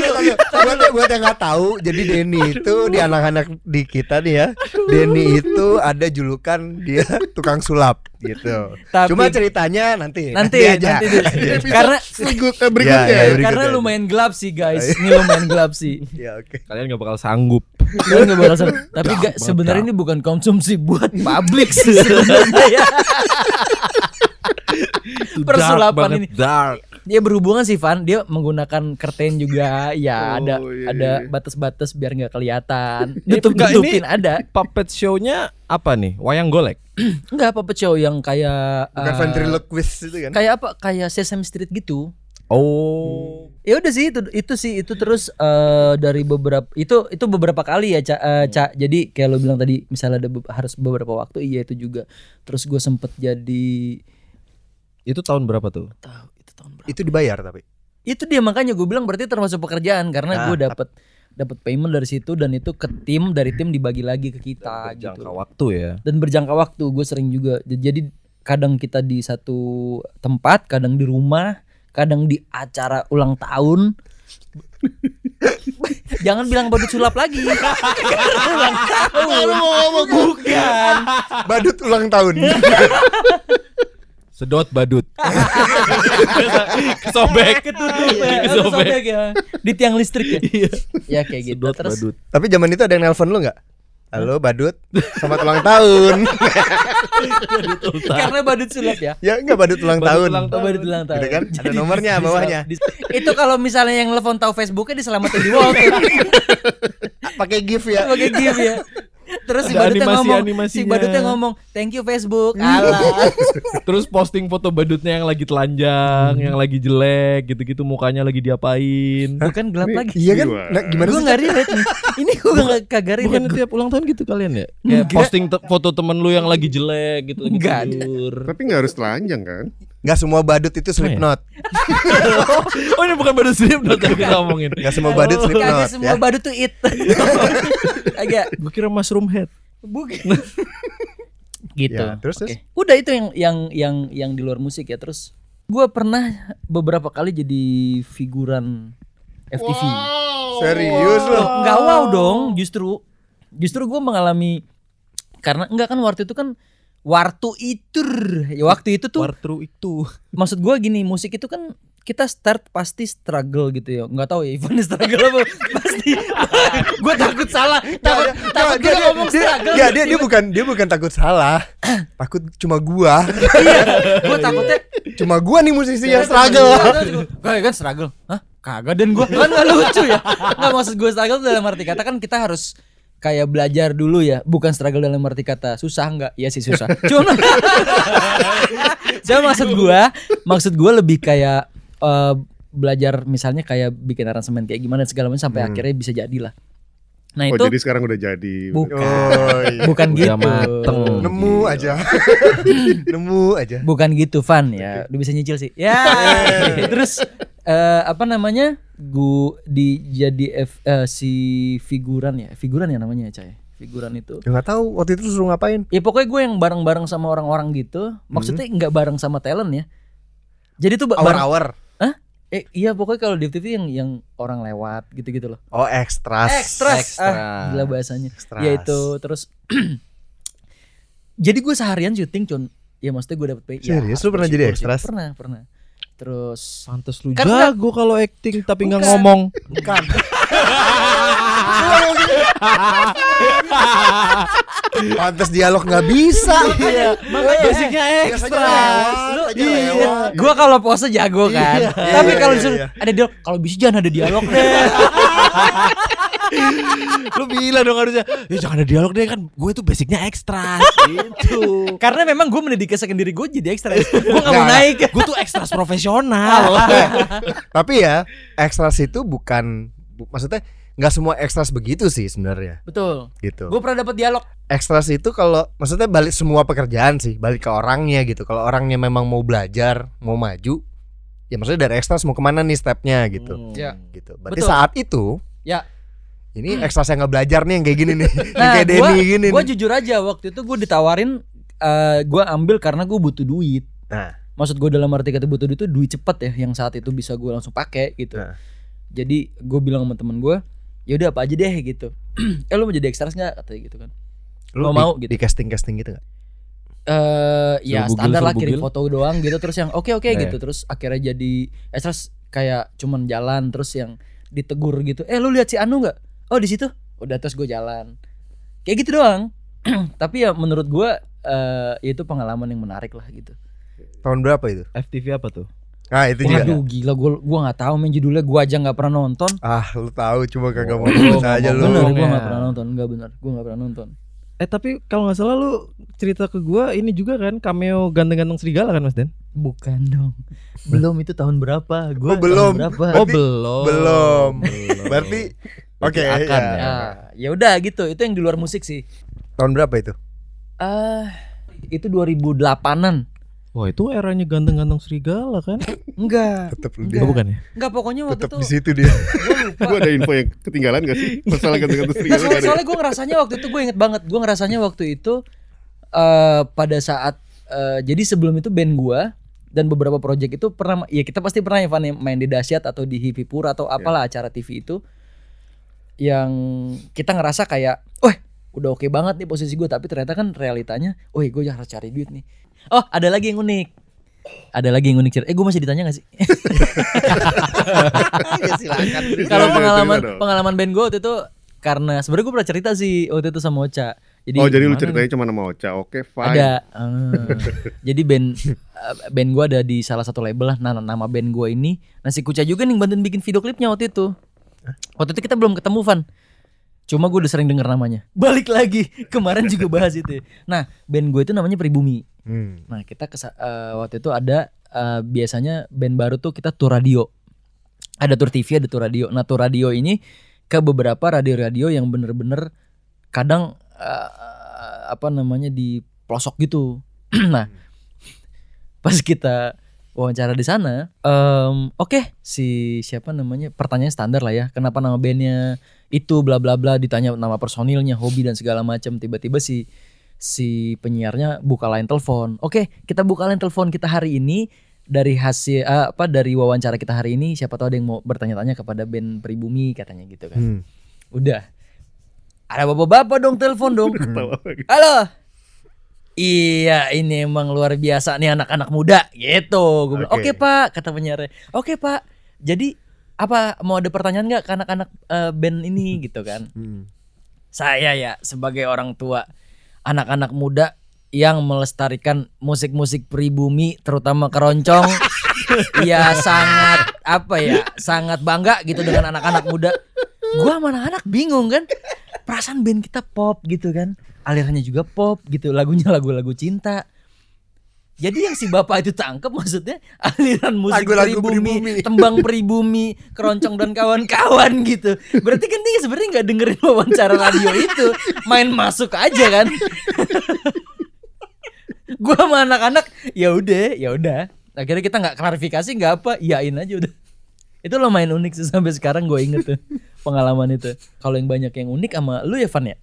Buat buat yang nggak tahu, jadi Denny itu di anak-anak di kita nih ya. Denny itu ada julukan dia tukang sulap gitu. Tapi- Cuma ceritanya nanti. Nanti, aja. nanti. Episode Karena berikut, eh, berikutnya Ya, ya, ya. berikutnya. karena lumayan gelap sih guys. Ini lumayan gelap sih. Ya oke. Kalian gak bakal sanggup. Nggak bakal sama- Tapi gak, sebenarnya ini bukan konsumsi buat publik sih sebenarnya ya. Persulapan Dark banget, ini. Dark. Dia berhubungan sih Van, dia menggunakan kerten juga. Ya Oh, ada iya, ada iya. batas-batas biar nggak kelihatan. Nutupin ini- ada. Puppet show-nya apa nih? Wayang golek. Enggak apa show yang kayak Bukan eh, ventriloquist itu kan? kayak apa? Kayak Sesame Street gitu. Oh. Ya udah sih itu itu sih itu terus eh, dari beberapa itu itu beberapa kali ya Cak. Eh, Cak. Jadi kayak lo bilang tadi misalnya ada be- harus beberapa waktu iya itu juga. Terus gue sempet jadi Itu tahun berapa tuh? tahu itu dibayar tapi. Itu dia makanya gue bilang berarti termasuk pekerjaan karena Nah, gue dapat dapat payment dari situ dan itu ke tim dari tim dibagi lagi ke kita Jangka gitu. waktu ya. Dan berjangka waktu gue sering juga jadi kadang kita di satu tempat, kadang di rumah, kadang di acara ulang tahun. Jangan bilang badut sulap lagi. ulang tahun. Lu mau ngomong Bukan. Badut ulang tahun. Sedot badut. Kesobek. ketutup ya, Kesobek. ya. Di tiang listrik ya. ya kayak gitu. Sedot Terus badut. Tapi zaman itu ada yang nelpon lu nggak? Halo Badut, selamat ulang tahun. karena badut sulap ya. ya enggak Badut ulang Badut tahun. ulang Oh, badut ulang tahun. Gitu kan? Ada Jadi nomornya di- bawahnya. di- itu kalau misalnya yang telepon tahu Facebooknya diselamatin di wall. Pakai gift ya. Sebagai gift ya. Terus si Ada badutnya ngomong, si animasi-animasinya. badutnya ngomong, thank you Facebook. Alah. Terus posting foto badutnya yang lagi telanjang, yang lagi jelek, gitu-gitu mukanya lagi diapain. Bukan gelap lagi. Iya kan? Nah, gimana Gue sih? nggak relate nih. Ini gue nggak kagak relate. Bukan tiap ulang tahun gitu kalian ya? Kayak posting te- foto temen lu yang lagi jelek gitu lagi tidur. Tapi nggak harus telanjang kan? Nggak semua badut itu Slipknot. oh ini bukan badut strip yang kita ngomongin. Nggak semua badut Slipknot semua ya. badut tuh it. Agak Gue kira mushroom head. bukan. gitu. Ya, terus, Oke. Udah itu yang yang yang yang di luar musik ya. Terus gue pernah beberapa kali jadi figuran FTV. Serius Loh, loh. nggak wow dong, justru justru gue mengalami karena enggak kan waktu itu kan waktu itu ya waktu itu tuh Wartru itu. maksud gue gini musik itu kan kita start pasti struggle gitu ya nggak tahu ya Ivan struggle apa pasti gue takut salah takut Nggak, takut dia, dia dia, ngomong dia, struggle ya, dia, dia bukan dia bukan takut salah. takut cuma gua. gue takutnya Cuma gua nih musisi yang struggle. Kayak kan struggle Hah? Kagak dan gue Kan gak lucu ya Gak maksud gue struggle dalam arti kata kan kita harus Kayak belajar dulu ya Bukan struggle dalam arti kata Susah nggak? Iya sih susah. Cuma Cuma maksud gue Maksud gue lebih kayak eh, Belajar misalnya kayak Bikin aransemen kayak gimana segala macam Sampai akhirnya bisa jadilah Nah Oh itu jadi sekarang udah jadi. Bukan Oh, iya. Bukan Udah gitu mateng. Nemu aja. Nemu aja. Bukan gitu Van ya Udah bisa nyicil sih Ya Terus eh, Apa namanya Gu di jadi F, eh, si figuran ya Figuran ya namanya ya Figuran itu Ya nggak tahu waktu itu suruh ngapain. Ya pokoknya gue yang bareng-bareng sama orang-orang gitu Maksudnya nggak bareng sama talent ya Jadi tuh ba- bareng. Hah? Eh iya pokoknya kalau di TV yang yang orang lewat gitu-gitu loh Oh, ekstras. Ekstras ah, Gila bahasanya Ekstras. Ya itu terus Jadi gue seharian syuting Con Ya maksudnya gue dapet pay ya, Serius? harus Lu pernah jadi ekstras? Pernah pernah Terus Pantes lu Kan jago kalau acting tapi nggak ngomong. Bukan. Pantes dialog nggak bisa. Iya. Makanya basicnya. Lu, aja lewat. Gua kalau pose jago kan. Iya, Tapi iya, kalau iya, disuruh iya. ada dialog, kalau bisa jangan ada dialog deh. lu bilang dong harusnya, ya jangan ada dialog deh kan. Gue itu basicnya ekstras gitu. Karena memang gue mendedikasikan diri gue jadi ekstra. Gue gak mau naik. Gue tuh ekstras profesional. Tapi ya, ekstras itu bukan bu- maksudnya nggak semua ekstras begitu sih sebenarnya Betul. gitu. Gue pernah dapat dialog. Ekstras itu kalau maksudnya balik semua pekerjaan sih, balik ke orangnya gitu. Kalau orangnya memang mau belajar, mau maju, ya maksudnya dari ekstras mau ke mana nih stepnya gitu. Hmm. Ya. Gitu. Berarti Betul. saat itu Ya. ini ekstras yang nggak belajar nih yang kayak gini nih, yang Nah, kayak gue Denny gini. gue jujur aja waktu itu gue ditawarin eh gue ambil karena gue butuh duit. Nah, Maksud gue dalam arti kata butuh duit itu duit cepet ya yang saat itu bisa gue langsung pakai gitu. Nah. Jadi gue bilang sama temen gue, ya udah apa aja deh gitu. eh lu mau jadi ekstras nggak katanya gitu kan? lu Mau di, mau gitu. di casting casting gitu nggak? eh ya Suruh standar bugil, lah kirim bugil. foto doang gitu terus yang oke oke Eh. gitu terus akhirnya jadi eh terus kayak cuman jalan terus yang ditegur gitu eh lu lihat si Anu nggak oh di situ udah terus gue jalan kayak gitu doang tapi ya menurut gue eh itu pengalaman yang menarik lah gitu Tahun berapa itu? FTV apa tuh? Nah itu juga. waduh gila gue gua nggak tahu main judulnya gue aja nggak pernah nonton Ah lu tahu cuma kagak mau nulis aja lu. bener gue nggak pernah nonton nggak bener gue nggak pernah nonton Eh tapi kalau nggak salah lu cerita ke gua ini juga kan cameo ganteng-ganteng serigala kan Mas Den? bukan dong belum itu tahun berapa gue Oh, belum. berapa Oh belum. belum. Berarti oke akan ya. ya. ya ya udah gitu itu yang di luar musik sih Tahun berapa itu? Ah, itu 2008-an. Wah itu eranya ganteng-ganteng serigala kan? Enggak. Tetap Enggak. dia. Oh, bukan ya? Enggak pokoknya waktu Tetap itu di situ dia. gue lupa. Gue ada info yang ketinggalan gak sih? Masalah Nah, ganti-ganti serigala soalnya, gak ada. soalnya gue ngerasanya waktu itu gue inget banget. Gue ngerasanya waktu itu eh pada saat eh, jadi sebelum itu band gue dan beberapa project itu pernah ya kita pasti pernah ya Van, ya, main di Dasyat atau di Hipipur atau apalah acara TV itu yang kita ngerasa kayak, wah udah oke banget nih posisi gue tapi ternyata kan realitanya, oh gue harus cari duit nih. Oh ada lagi yang unik, ada lagi yang unik cerita. Eh gue masih ditanya gak sih? ya silakan. Kalau pengalaman pengalaman band gue waktu itu karena sebenarnya gue pernah cerita sih waktu itu sama Ocha. Jadi oh jadi lu ceritanya cuma nama Ocha. Oke, fine. ada eh, jadi band eh, band gua ada di salah satu label lah nah nama band gua ini nasi kuca juga nih bantuin bikin video klipnya waktu itu waktu itu kita belum ketemu Van cuma gue udah sering denger namanya. Balik lagi. Kemarin juga bahas itu. Nah band gue itu namanya Pribumi. Hmm. nah kita kesa- eh, waktu itu ada eh, biasanya band baru tuh kita tour radio. Ada tour TV ada tour radio. Nah tour radio ini ke beberapa radio-radio yang bener-bener kadang eh, apa namanya di pelosok gitu. Nah pas kita wawancara di sana em, oke si siapa namanya pertanyaan standar lah ya kenapa nama bandnya itu bla bla bla ditanya nama personilnya hobi dan segala macam tiba-tiba si si penyiarnya buka line telepon oke kita buka line telepon kita hari ini dari hasil eh, apa dari wawancara kita hari ini siapa tahu ada yang mau bertanya-tanya kepada band pribumi katanya gitu kan Hmm. udah ada bapak-bapak dong telepon dong lagi. Halo. Iya, ini emang luar biasa nih anak-anak muda gitu. Gue bilang, Oke. "Oke, Pak," kata penyiarnya. "Oke, Pak. Jadi apa mau ada pertanyaan nggak ke anak-anak eh, band ini gitu kan?" Hmm. Saya ya sebagai orang tua anak-anak muda yang melestarikan musik-musik pribumi terutama keroncong ya sangat apa ya sangat bangga gitu dengan anak-anak muda gua sama anak-anak bingung kan perasaan band kita pop gitu kan alirannya juga pop gitu lagunya lagu-lagu cinta jadi yang si bapak itu tangkep maksudnya aliran musik Lagu-lagu pribumi, pribumi. tembang pribumi, keroncong dan kawan-kawan gitu. Berarti kan dia sebenarnya nggak dengerin wawancara radio itu, main masuk aja kan. gua sama anak-anak ya udah, ya udah. Akhirnya kita nggak klarifikasi nggak apa, iyain aja udah. Itu lumayan unik sih sampai sekarang gue inget tuh pengalaman itu. Kalau yang banyak yang unik sama lu ya Van ya?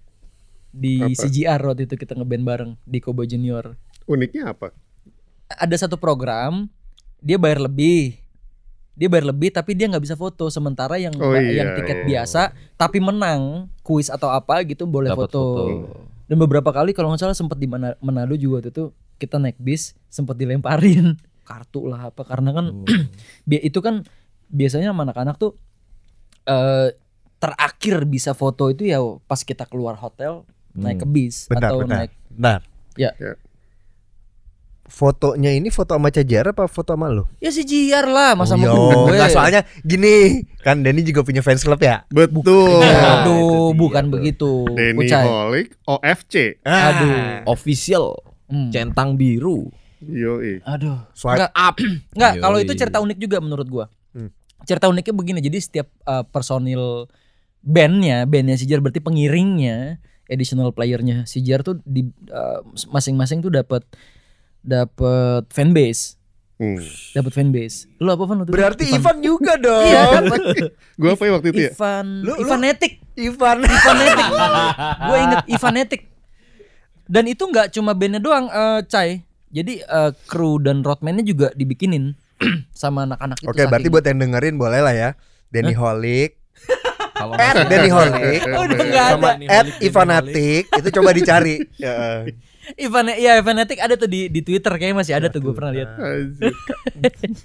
Di Apa? CGR waktu itu kita ngeband bareng di Kobo Junior Uniknya apa? Ada satu program dia bayar lebih dia bayar lebih tapi dia nggak bisa foto sementara yang Oh iya, yang tiket iya. biasa tapi menang kuis atau apa gitu boleh Dapat foto. foto. dan beberapa kali kalau nggak salah sempat di Mana- Manado juga waktu itu kita naik bis sempat dilemparin kartu lah apa karena kan Oh. itu kan biasanya anak-anak tuh eh terakhir bisa foto itu ya pas kita keluar hotel naik ke bis Bentar, atau bentar. naik Bentar. Ya. Ya. Fotonya ini foto sama Cajar apa foto sama lu? ya si Jiar lah masa oh, sama iya. gue Nggak, soalnya gini, kan Denny juga punya fans club ya. Betul. Nah, Aduh, dia bukan tuh. begitu. Denny. Holik OFC. Ah, Aduh. Official Hmm. centang biru. Yoi. Aduh. Swipe Enggak, enggak kalau itu cerita unik juga menurut gua. Hmm. Cerita uniknya begini, jadi setiap uh, personil bandnya, bandnya Sijar berarti pengiringnya, additional playernya Sijar tuh di uh, masing-masing tuh dapat dapat fanbase, Hmm. dapat fanbase. Lu apa Van? Berarti Ivan juga dong. Iya, dapat. Gua apa ya waktu itu ya? Ivan, Lu- lu- Ivan. Ivanetic. gue inget Ivanetic. Dan itu nggak cuma bandnya doang, eh, Cai. Jadi eh, kru dan roadman-nya juga dibikinin sama anak-anak itu. Oke, berarti saking- buat yang dengerin boleh lah ya. Denny Holik, Kalau at Denny Holik, Oh, udah nggak sama ada. at Ivanatik itu coba dicari. Ya. Ivan ya Ivanetic ada tuh di di Twitter kayaknya masih ada tuh gue pernah lihat.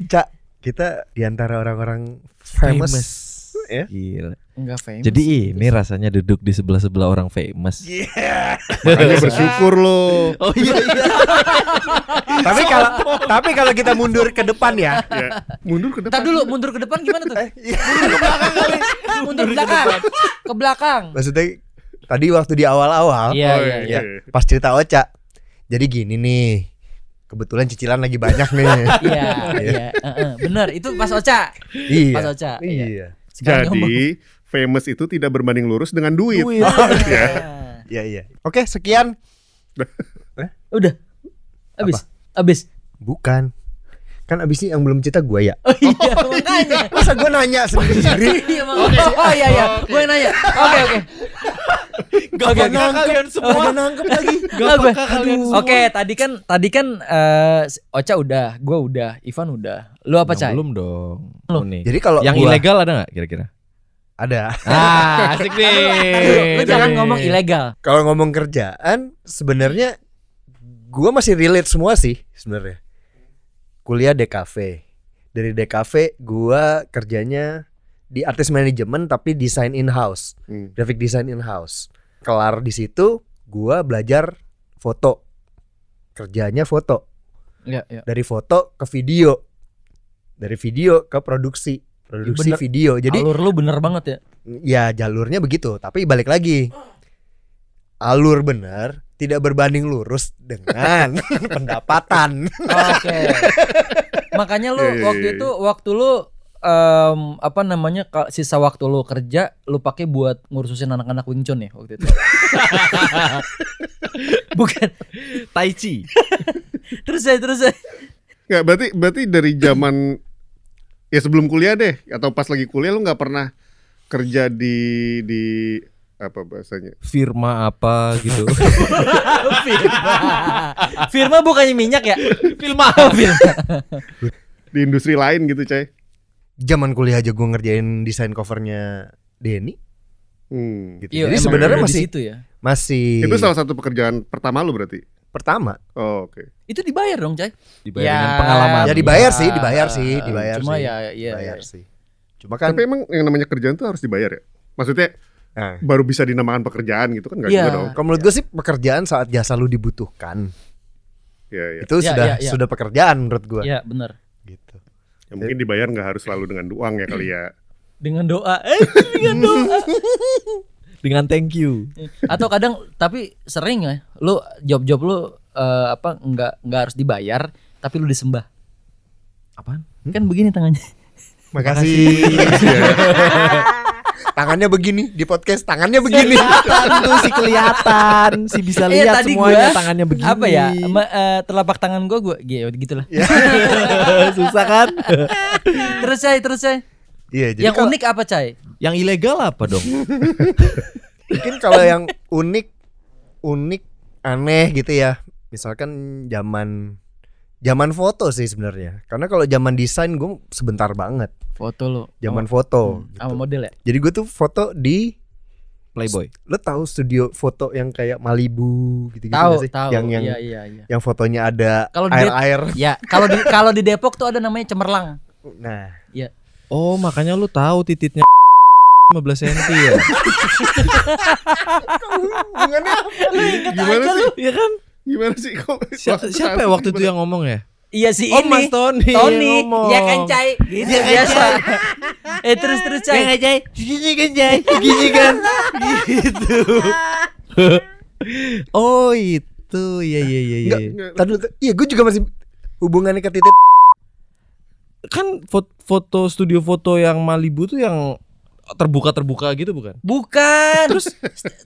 Cak, kita di antara orang-orang famous, ya. Gila. Enggak famous. Jadi ini rasanya duduk di sebelah-sebelah orang famous. Iya. Makanya bersyukur lo. Oh iya iya. tapi kalau tapi kalau kita mundur ke depan ya. Ya. Mundur ke depan. Ntar dulu mundur ke depan gimana tuh? Iya. mundur ke belakang. Ke belakang. Maksudnya tadi waktu di awal-awal Iya Oh, iya. ya, iya. pas cerita Ocha. Jadi gini nih. Kebetulan cicilan lagi banyak nih. Iya, iya, heeh. bener itu pas Ocha. iya. Pas Ocha. Iya. Iya. Sekarang ngomong. Jadi famous itu tidak berbanding lurus dengan duit. Duit. Ya. Iya, iya. Oke, sekian. Udah. Abis. Abis. Bukan. Kan abis ini yang belum cerita gue ya. Oh iya, makanya. Masa gue nanya sendiri? Iya, makanya. Oh iya iya, gue yang nanya. Oke oke. Gak Oke, peka oke. kalian semua. Gak nangkep lagi. Gak Oh, gue. peka kalian semua. Oke, tadi kan tadi kan eh, Ocha udah, gue udah, Ivan udah. Lu apa, Cai? Belum dong. Lu. Oh, nih. Jadi kalau yang gua- ilegal ada nggak kira-kira? Ada. Ah, asik nih. Lu jangan ngomong ilegal. Kalau ngomong kerjaan sebenarnya gua masih relate semua sih sebenarnya. Kuliah DKV. Dari DKV gua kerjanya di artis manajemen tapi desain in-house, Hmm. graphic design in-house. Kelar di situ gua belajar foto. Kerjanya foto. Iya, iya. Dari foto ke video. Dari video ke produksi, produksi Bener. video. Jadi Alur lu bener banget ya. ya jalurnya begitu tapi balik lagi alur benar tidak berbanding lurus dengan pendapatan Oke. Makanya lu Iya, iya, waktu iya. itu waktu lu em, apa namanya sisa waktu lu kerja lu pakai buat ngurusin anak-anak Wing Chun ya waktu itu. Bukan. Tai Chi. Terus saya terus saya. Nggak, berarti berarti dari zaman ya sebelum kuliah deh atau pas lagi kuliah lu nggak pernah kerja di di apa bahasanya? Firma apa gitu. Firma. Firma bukannya minyak ya? Firma. Firma. Di industri lain gitu, Cai. zaman kuliah aja gue ngerjain desain covernya Denny Hmm. gitu. Iya, jadi sebenarnya masih situ ya. masih Itu salah satu pekerjaan pertama lu berarti. pertama Oh, oke. Itu dibayar dong, Cai. Dibayar Ya. dengan pengalaman. ya dibayar Iya. sih dibayar sih dibayar Cuma sih ya iya dibayar iya. sih cuma kan Tapi emang yang namanya kerjaan tuh harus dibayar ya? Maksudnya nah, baru bisa dinamakan pekerjaan gitu kan enggak Iya. juga dong. kalau menurut gue sih pekerjaan saat jasa lu dibutuhkan Iya, iya. itu Ya, sudah ya, ya. sudah pekerjaan menurut gue Iya, bener. gitu Ya, mungkin dibayar nggak harus selalu dengan uang ya kali ya. Dengan doa. Eh, dengan doa. Dengan thank you. Atau kadang tapi sering ya, lu job-job lu eh, apa nggak nggak harus dibayar, tapi lu disembah. Apaan? Kan begini tangannya. makasih tangannya begini di podcast tangannya begini Kelihatan tuh si kelihatan, si bisa Iya, lihat tadi semuanya gua, tangannya begini. Apa ya? ma- eh, telapak tangan gua gua gitu gitulah. Susah kan? terus saya terus saya. iya jadi Yang kalau- unik apa, Cai? Yang ilegal apa dong? mungkin kalau yang unik unik aneh gitu ya misalkan zaman zaman foto sih sebenarnya karena kalau zaman desain gue sebentar banget Foto lu. zaman Oh, foto hmm, sama gitu. model ya? jadi gue tuh foto di Playboy. lo tahu studio foto yang kayak Malibu gitu gitu Tahu, sih tahu. yang yang Iya, iya, iya. yang fotonya ada Kalau di- air air Ya, kalau di kalau di Depok tuh ada namanya cemerlang. nah Oh, makanya lu tahu tititnya 15 cm ya? hubungannya Gimana sih? Iya kan? Gimana sih kok? Si- maksud siapa ya waktu itu yang ngomong ya? Iya si Oh, ini. Mas Tony Tony. ngomong. Ya kan, Cai? Gitu biasa. eh terus terus, Cai. Ya Jay, gini kan Jay, gini kan, gitu. oh itu, iya iya iya iya. tadi iya gue juga masih hubungannya ke titik Kan foto, foto studio foto yang Malibu tuh yang terbuka terbuka gitu bukan? Bukan. Terus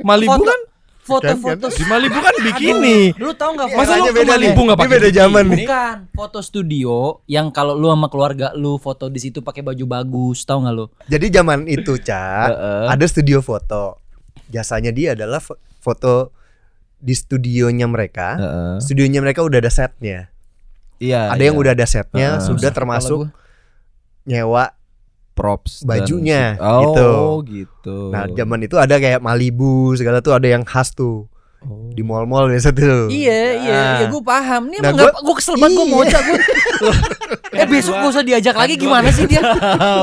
Malibu Foto- kan foto-foto di Malibu kan bikini. Lu tau nggak Masa lu ke beda. Malibu nggak Ini pakai beda zaman nih. Bukan foto studio yang kalau lu sama keluarga lu foto di situ pakai baju bagus, tau nggak lu? Jadi zaman itu, Cak, Heeh. ada studio foto. Jasanya dia adalah fo- foto di studionya mereka. Studionya mereka udah ada setnya. Iya. ada yang iya. udah ada setnya, sudah termasuk nyewa. Props dan- bajunya, oh, gitu. gitu. Nah, zaman itu ada kayak Malibu segala tuh ada yang khas tuh Oh. di mall-mall biasa tuh. Iya, iya, Nah. iya, gue paham. Nih Nah, emang gua- nggak, gue kesel banget gue Iya. ngocak gue. eh besok gak usah diajak lagi gimana sih dia?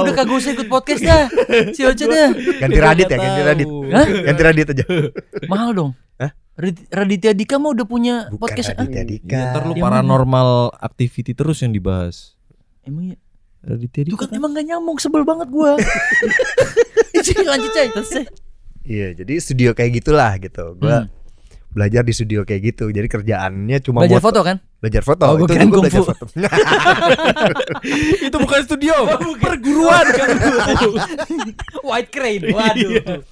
Udah kagak usah ikut podcast dah. Si Ocha dah. Ganti Radit ya, ganti Radit. Hah? Ganti Radit aja. Mahal dong. Hah? Radit- Raditya Dika mah udah punya Bukan podcast. Raditya Ah, Dika. Iya, ntar lu paranormal activity terus yang dibahas. Emang ya? Raditya Dika kan emang gak nyambung sebel banget gue. Cik, lanjut cai. Terus Cai. Iya, jadi studio kayak gitulah gitu. Gua Hmm. belajar di studio kayak gitu. Jadi kerjaannya cuma Belajar buat foto kan? belajar foto. Oh, gua itu gua belajar foto. itu bukan studio, perguruan kan. White Crane. Waduh.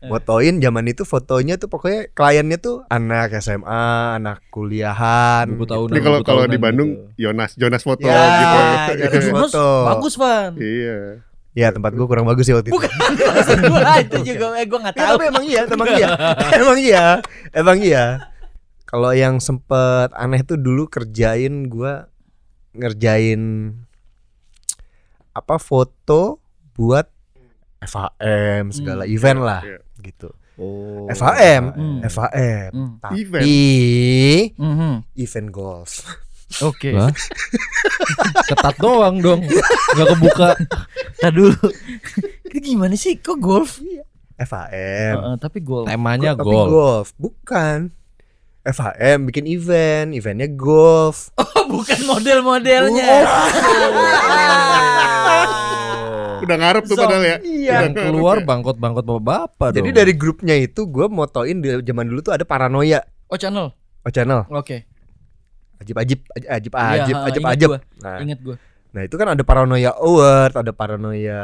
Fotoin zaman itu fotonya tuh pokoknya kliennya tuh anak SMA, anak kuliahan. Buku gitu. Ini kalau kalau di Bandung gitu. Jonas Jonas foto Ya, gitu. Jonas foto. bagus Van. Iya. Ya tempat gua kurang bagus sih waktu itu. Bukan maksud itu juga eh gua enggak Ya, tahu. tapi emang iya, emang iya. emang iya. Emang iya. Kalau yang sempet aneh tuh dulu kerjain gua ngerjain apa foto buat FHM segala event lah Iya. Gitu. Oh. FHM, Hmm. FHM. Hmm. Tapi Event. Mhm. event golf. Oke. Lah? Ketat doang dong. Gak kebuka. Tadi dulu. Ini gimana sih? Kok golf? FHM. Heeh, tapi golf. Temanya Tapi gol. golf, bukan. FHM bikin event, eventnya golf. Oh, bukan model-modelnya. Udah ngarep tuh padahal ya. Iya. Yang keluar bangkot-bangkot bapak-bapak dong. Jadi dari grupnya itu gue motoin di zaman dulu tuh ada paranoia. Oh, channel. Oh channel, Oke. ajib ajib ajib ajib Iya, ajib ha, ajib ingat ajib. gua. Nah, Ingat gue. nah itu kan ada paranoia award, ada paranoia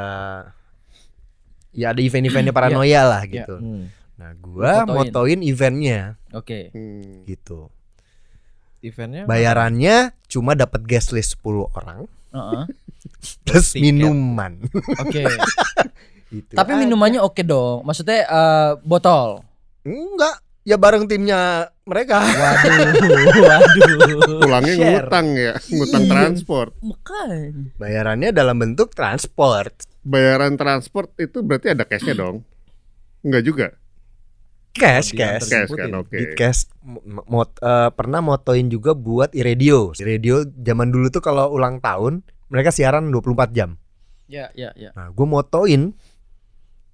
ya ada event-eventnya paranoia lah Iya. gitu. Hmm. Nah fotoin. motoin eventnya Oke. Hmm. gitu. Eventnya Bayarannya cuma dapat guest list 10 orang Heeh. Plus Tiket. minuman. Oke. Gitu. Tapi Ah, minumannya oke dong. Maksudnya eh, botol. enggak, ya bareng timnya mereka. Waduh, waduh. Pulangnya Share. ngutang ya, ngutang Iya. transport. Makanya. Bayarannya dalam bentuk transport. Bayaran transport itu berarti ada cashnya dong? Enggak juga. Cash, Diantar cash. Cash kan, oke. Di cash mo- mot- eh, pernah motoin juga buat iradio. Iradio zaman dulu tuh kalau ulang tahun mereka siaran 24 jam. Ya, ya, ya. Nah, gue motoin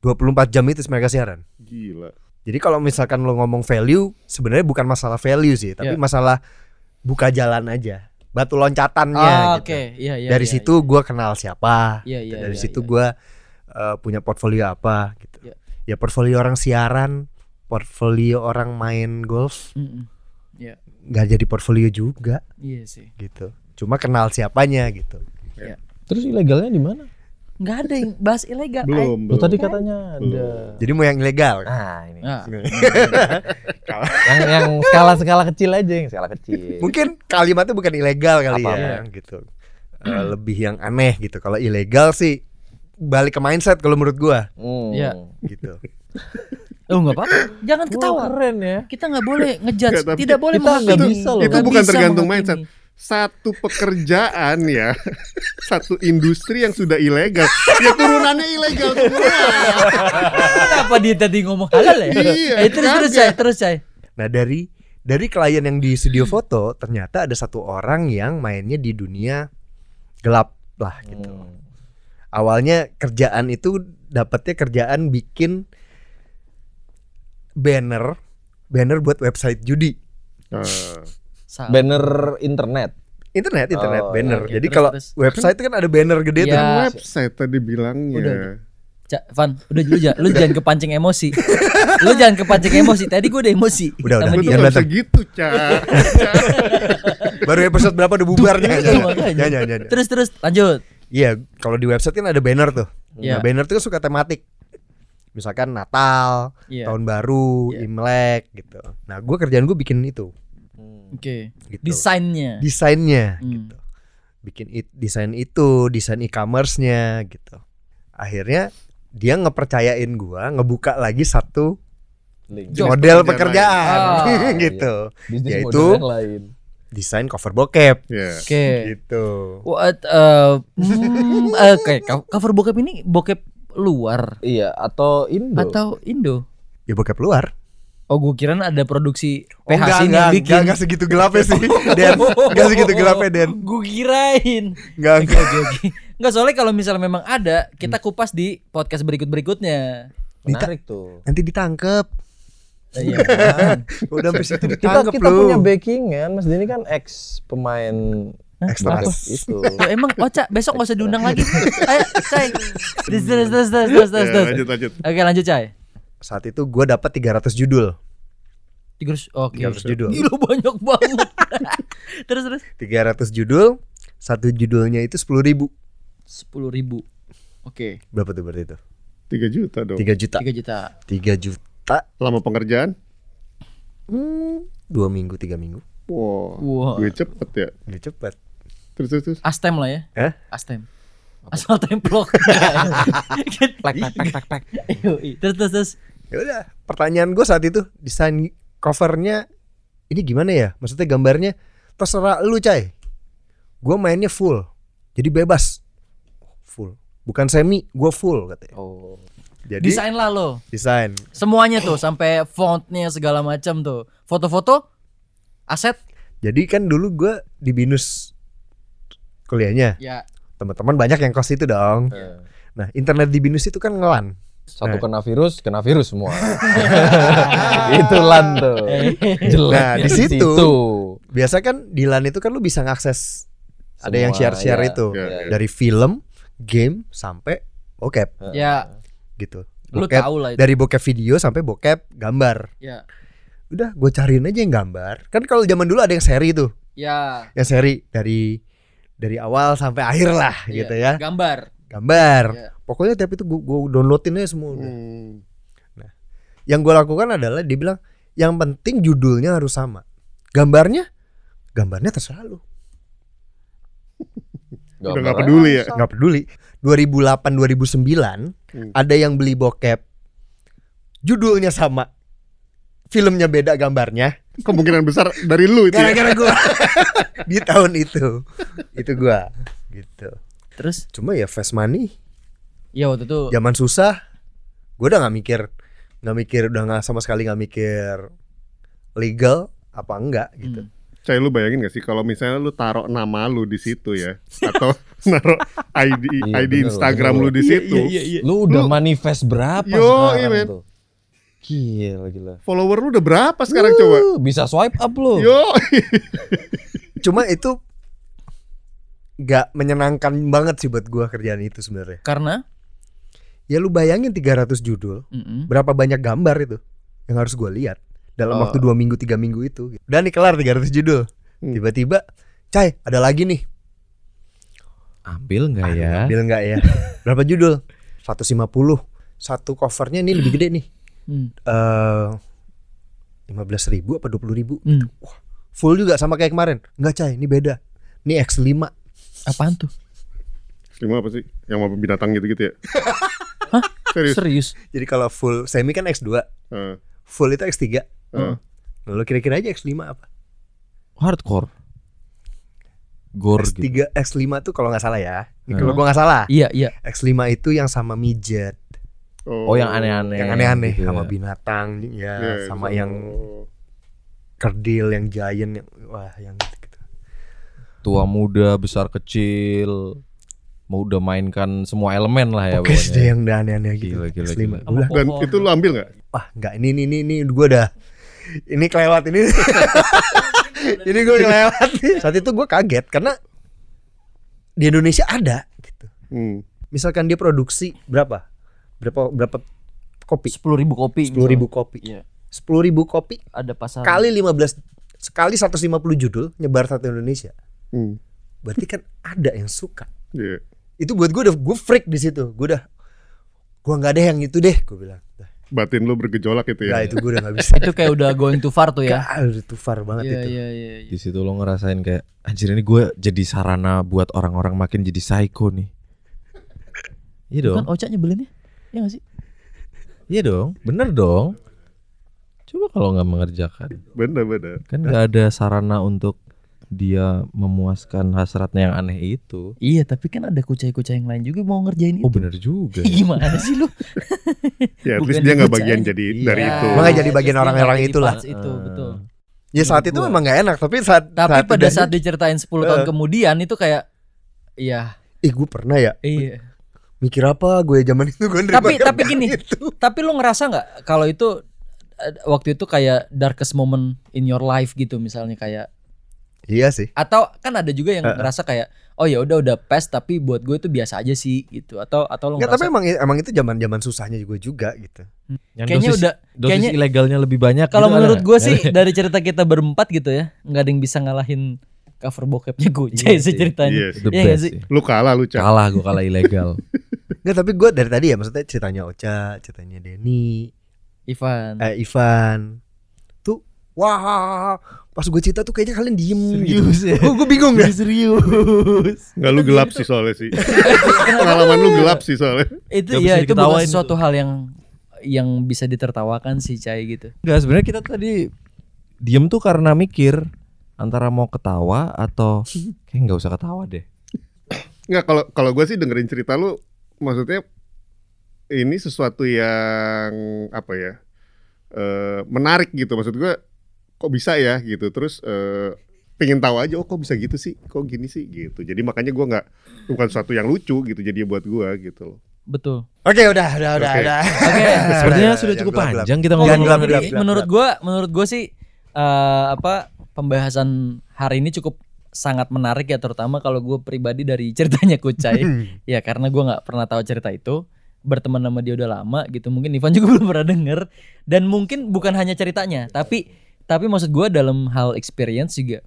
24 jam itu mereka siaran. Gila. Jadi kalau misalkan lo ngomong value, sebenarnya bukan masalah value sih, tapi Ya. masalah buka jalan aja. Batu loncatannya Ah, gitu. Oke, iya, iya. Dari iya, situ gue kenal siapa. Iya, iya, Dari iya, situ iya. gue eh, punya portfolio apa gitu. Ya. Ya portfolio orang siaran, portfolio orang main golf, Mm-mm. Iya, nggak jadi portfolio juga iya sih. gitu. Cuma kenal siapanya gitu. Terus ilegalnya di mana? Nggak ada yang bahas ilegal. Belum, Lo belum. tadi katanya ada. Jadi mau yang ilegal. Nah, ini. Nah, yang yang skala-skala kecil aja, yang skala kecil. Mungkin kalimatnya bukan ilegal kali Apa? ya gitu. Eh, lebih yang aneh gitu. Kalau ilegal sih balik ke mindset kalau menurut gua Hmm. Iya. gitu. oh nggak apa-apa. Jangan Wah, ketawa. keren ya. Kita nggak boleh ngejudge. Tidak boleh kita menghakimi. bisa loh. Itu bukan bisa tergantung menghakimi. mindset. Satu pekerjaan ya, satu industri yang sudah ilegal, ya turunannya ilegal semua. Kenapa dia tadi ngomong halal ya? Iya, eh, terus terus saya, terus saya. Nah, dari dari klien yang di studio foto ternyata ada satu orang yang mainnya di dunia gelap lah gitu. Hmm. Awalnya kerjaan itu dapatnya kerjaan bikin banner banner buat website judi. Nah, Salah. Banner internet. Internet, internet, Oh, banner. oke. Jadi Terus, kalau terus. website itu kan ada banner gede tuh. Ya. website tadi bilangnya. Udah, Ca- Van, udah lu, jangan, lu jangan kepancing emosi. lu jangan kepancing emosi. Tadi gue udah emosi. Udah, udah. Dia. Jangan datang. gitu, Ca. Baru episode berapa udah bubar Iya, jangan, jangan. makanya. Jangan, jangan, jangan. Terus terus lanjut. Iya, kalau di website kan ada banner tuh. Iya. Nah, banner tuh kan suka tematik. Misalkan Natal, Iya. tahun baru, Iya. Imlek gitu. Nah, gua kerjaan gue bikin itu, Oke. gitu. Desainnya. Desainnya Hmm. gitu. Bikin it, desain itu, desain e-commerce-nya gitu. Akhirnya dia ngepercayain gua ngebuka lagi satu Link. Model pekerjaan pekerjaan Ah, gitu. Bisnis Yaitu- model yang lain. Desain cover bokep Ya. Oke. gitu. What uh, hmm, oke, co- cover bokep ini bokep luar Iya, atau Indo. atau Indo? Ya bokep luar. Oh, gue kira ada produksi Oh, PH enggak, sini enggak, yang bikin. enggak, enggak segitu gelapnya sih. Den, enggak segitu gelapnya, Den. Gue kirain. Enggak, enggak. Enggak soalnya kalau misalnya memang ada, kita kupas di podcast berikut-berikutnya. Menarik tuh. Nanti ditangkep. Iya. Udah sampai situ Kita ditangkep kita lu. punya backingan, Mas Denny kan ex pemain Ekstras. bokep itu. Loh, emang Oca besok gak usah diundang lagi. Ayo, Cai. Ya, terus. lanjut lanjut. Oke, lanjut, Cai. Saat itu gue dapat 300 judul. Terus oke. 300 judul. Gila banyak banget. terus terus 300 judul, satu judulnya itu 10 ribu. sepuluh ribu. Oke, Berapa tuh berarti itu? 3 juta dong. 3 juta. tiga juta. 3 juta. Lama pengerjaan? Hmm, dua minggu, tiga minggu. Wah, Wah. gue cepet ya. Udah cepet. Terus terus terus. Astem lah ya. Eh? Astem. Asal templok. Plek plek plek plek plek. Yoi. terus terus terus. Ya udah, pertanyaan gue saat itu desain covernya ini gimana ya? Maksudnya gambarnya terserah lu, Cai. Gue mainnya full. Jadi bebas. Full. Bukan semi, gue full katanya. Oh. Jadi Desain lah lo. desain. Semuanya tuh sampai fontnya segala macam tuh. Foto-foto aset Jadi kan dulu gua di binus kuliahnya. ya Teman-teman banyak yang kos itu dong. Nah, internet di binus itu kan ngelan. Satu kena virus, kena virus semua. Itu lan tuh. Jelek Nah, di situ. situ. Biasa kan di LAN itu kan lu bisa ngakses ada yang Semua, share-share ya. itu Ya, ya. dari film, game sampai bokep ya gitu. lu Bokep tahu lah itu. dari bokep video sampai bokep gambar. Ya. Udah, gue cariin aja yang gambar. Kan kalau zaman dulu ada yang seri tuh, Ya. yang seri dari dari awal sampai akhir lah Iya. gitu ya. Gambar. Gambar. Iya. Pokoknya tiap itu gue downloadin aja semua. udah. Hmm. Yang gue lakukan adalah dia bilang yang penting judulnya harus sama. Gambarnya gambarnya terserah lu. Udah nggak peduli ya. nggak peduli 2008 2009 Hmm. ada yang beli bokep judulnya sama filmnya beda gambarnya Kemungkinan besar dari lu itu ya. gara-gara gua di tahun itu itu gua gitu Terus cuma ya fast money ya waktu itu zaman susah gua udah nggak mikir nggak mikir udah nggak sama sekali nggak mikir legal apa enggak gitu Hmm. Cai lu bayangin gak sih kalau misalnya lu taruh nama lu di situ ya atau naruh ID Iya, ID bener, Instagram bener. lu di situ. Lu udah manifest berapa Yo, sekarang iya, tuh? Gila, gila. Follower lu udah berapa sekarang coba? Uh, Bisa swipe up lu. Yo. cuma itu nggak menyenangkan banget sih buat gua kerjaan itu sebenarnya karena ya lu bayangin 300 judul Mm-mm. berapa banyak gambar itu yang harus gue lihat dalam Oh. waktu dua minggu tiga minggu itu dan nih kelar 300 judul Hmm. tiba-tiba cai ada lagi nih Ambil nggak ya? ambil nggak ya berapa judul 150 satu covernya ini lebih gede nih Hmm. eh lima belas ribu apa dua puluh ribu Hmm. full juga sama kayak kemarin nggak cai ini beda ini X 5 Apaan tuh? Lima apa sih? Yang mau binatang gitu-gitu ya? Serius? Serius? jadi kalau full semi kan X 2 Heeh. full itu X 3 Heeh. lalu kira-kira aja X 5 apa Hardcore. Gore X gitu. 3 X 5 tuh kalau nggak salah ya ini Hmm. kalau gua nggak salah Iya, iya. X 5 itu yang sama midget Oh, yang aneh-aneh. yang aneh-aneh gitu sama ya. binatang ya Iya, sama sama- yang kerdil yang giant yang wah yang gitu. Tua muda, besar kecil. Mau udah mainkan semua elemen lah ya pokoknya. yang udah aneh-aneh gitu. Gila, gila, lima. gila. Udah, Dan itu lu ambil nggak? wah enggak ini ini ini ini gua udah ini kelewat ini. ini gue kelewat nih. Saat itu gue kaget karena di Indonesia ada gitu. Hmm. Misalkan dia produksi berapa? Berapa berapa kopi? Sepuluh ribu kopi. Sepuluh ribu kopi. Iya. Sepuluh ribu kopi Ada pasar. kali 15 sekali 150 judul nyebar satu Indonesia. Hmm. Berarti kan ada yang suka. Iya. Itu buat gue udah gue freak di situ. Gue udah gue nggak ada yang itu deh. Gue bilang. Dah, Batin lu bergejolak itu ya. Nggak, itu gue udah nggak bisa. Itu kayak udah going too far tuh ya. Gak, udah too far banget Iya, itu. iya, iya. iya. Di situ lo ngerasain kayak anjir ini gue jadi sarana buat orang-orang makin jadi psycho nih. Iya Itu dong. Kan Oca nyebelinnya. Iya gak sih? Iya dong. Bener dong. Coba kalau nggak mengerjakan. Bener-bener. Kan nggak ada sarana untuk dia memuaskan hasratnya yang aneh itu. Iya, tapi kan ada kucai-kucai yang lain juga mau ngerjain itu. Oh bener juga. ya. Gimana sih lu? Ya, at least dia nggak bagian jadi Iya. dari itu. Makanya jadi bagian orang-orang itulah. Itu, betul. Ya saat itu Gua. memang nggak enak, tapi saat Tapi pada udah- saat diceritain 10 tahun Eh. kemudian itu kayak iya, ih gue pernah ya iya. mikir apa gue zaman itu gue Tapi tapi gini, itu. tapi lu ngerasa nggak kalau itu eh, waktu itu kayak darkest moment in your life gitu misalnya kayak Iya sih. atau kan ada juga yang eh. ngerasa kayak oh ya udah udah pes tapi buat gue itu biasa aja sih gitu atau atau lu Nggak, tapi ngerasa emang emang itu zaman zaman susahnya juga juga gitu. Yang kayaknya dosis, udah dosis kayaknya- ilegalnya lebih banyak. kalau gitu ada menurut gue Nggak sih dari cerita kita berempat gitu ya nggak ada yang bisa ngalahin cover bokepnya Gojay Iya sih sih. ceritanya Iya sih. Iya best sih? sih. Lu kalah lu, Cak. Kalah gue kalah ilegal. Nggak, tapi gue dari tadi ya maksudnya ceritanya Ocha, ceritanya Denny, Ivan eh Ivan. Tuh wah, pas gue cerita tuh kayaknya kalian diem Serius gitu. ya? gue bingung ya. Serius. Nggak lu gelap sih soalnya sih. Pengalaman lu gelap sih soalnya. itu ya itu bukan tuh. hal yang yang bisa ditertawakan sih Cai gitu Enggak sebenarnya kita tadi diem tuh karena mikir antara mau ketawa atau kayak nggak usah ketawa deh. Nggak kalau kalau gue sih dengerin cerita lu maksudnya ini sesuatu yang apa ya eh menarik gitu maksud gue kok bisa ya gitu. Terus eh pengen tahu aja oh kok bisa gitu sih? Kok gini sih? Gitu. Jadi makanya gua nggak bukan sesuatu yang lucu gitu jadi buat gua gitu loh. Betul. Oke, udah, udah, udah, udah. Oke, Sepertinya Udah, sudah udah, cukup gelap, gelap. panjang kita ngomong gelap, gelap, gelap. menurut gua menurut gua sih eh, apa pembahasan hari ini cukup sangat menarik ya terutama kalau gue pribadi dari ceritanya Kucai. Ya karena gua nggak pernah tahu cerita itu. Berteman sama dia udah lama gitu. Mungkin Ivan juga belum pernah denger. Dan mungkin bukan hanya ceritanya tapi tapi maksud gua dalam hal experience juga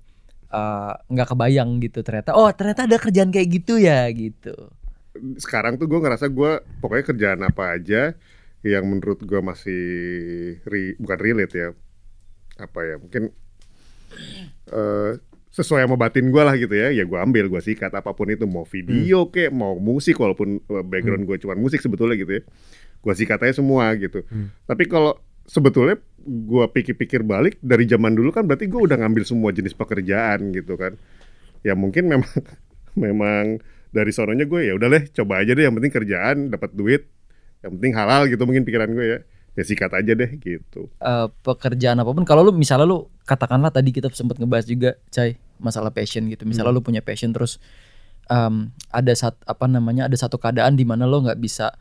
eh, nggak kebayang gitu ternyata oh ternyata ada kerjaan kayak gitu ya gitu. Sekarang tuh gue ngerasa gue pokoknya kerjaan apa aja yang menurut gue masih ri- bukan relate ya apa ya mungkin eh sesuai sama batin gue lah gitu ya ya gue ambil gue sikat apa pun itu mau video kek mau musik walaupun eh, background gue cuma musik sebetulnya gitu ya gue sikat aja semua gitu. Tapi kalau sebetulnya gue pikir-pikir balik dari zaman dulu kan berarti gue udah ngambil semua jenis pekerjaan gitu kan. Ya mungkin memang memang dari sononya gue ya udah deh coba aja deh yang penting kerjaan dapat duit. Yang penting halal gitu mungkin pikiran gue ya. Ya sikat aja deh gitu. Eh, pekerjaan apa pun kalau lu misalnya lu katakanlah tadi kita sempat ngebahas juga Cai masalah passion gitu. Misalnya lu punya passion terus em, ada sat apa namanya ada satu keadaan di mana lo nggak bisa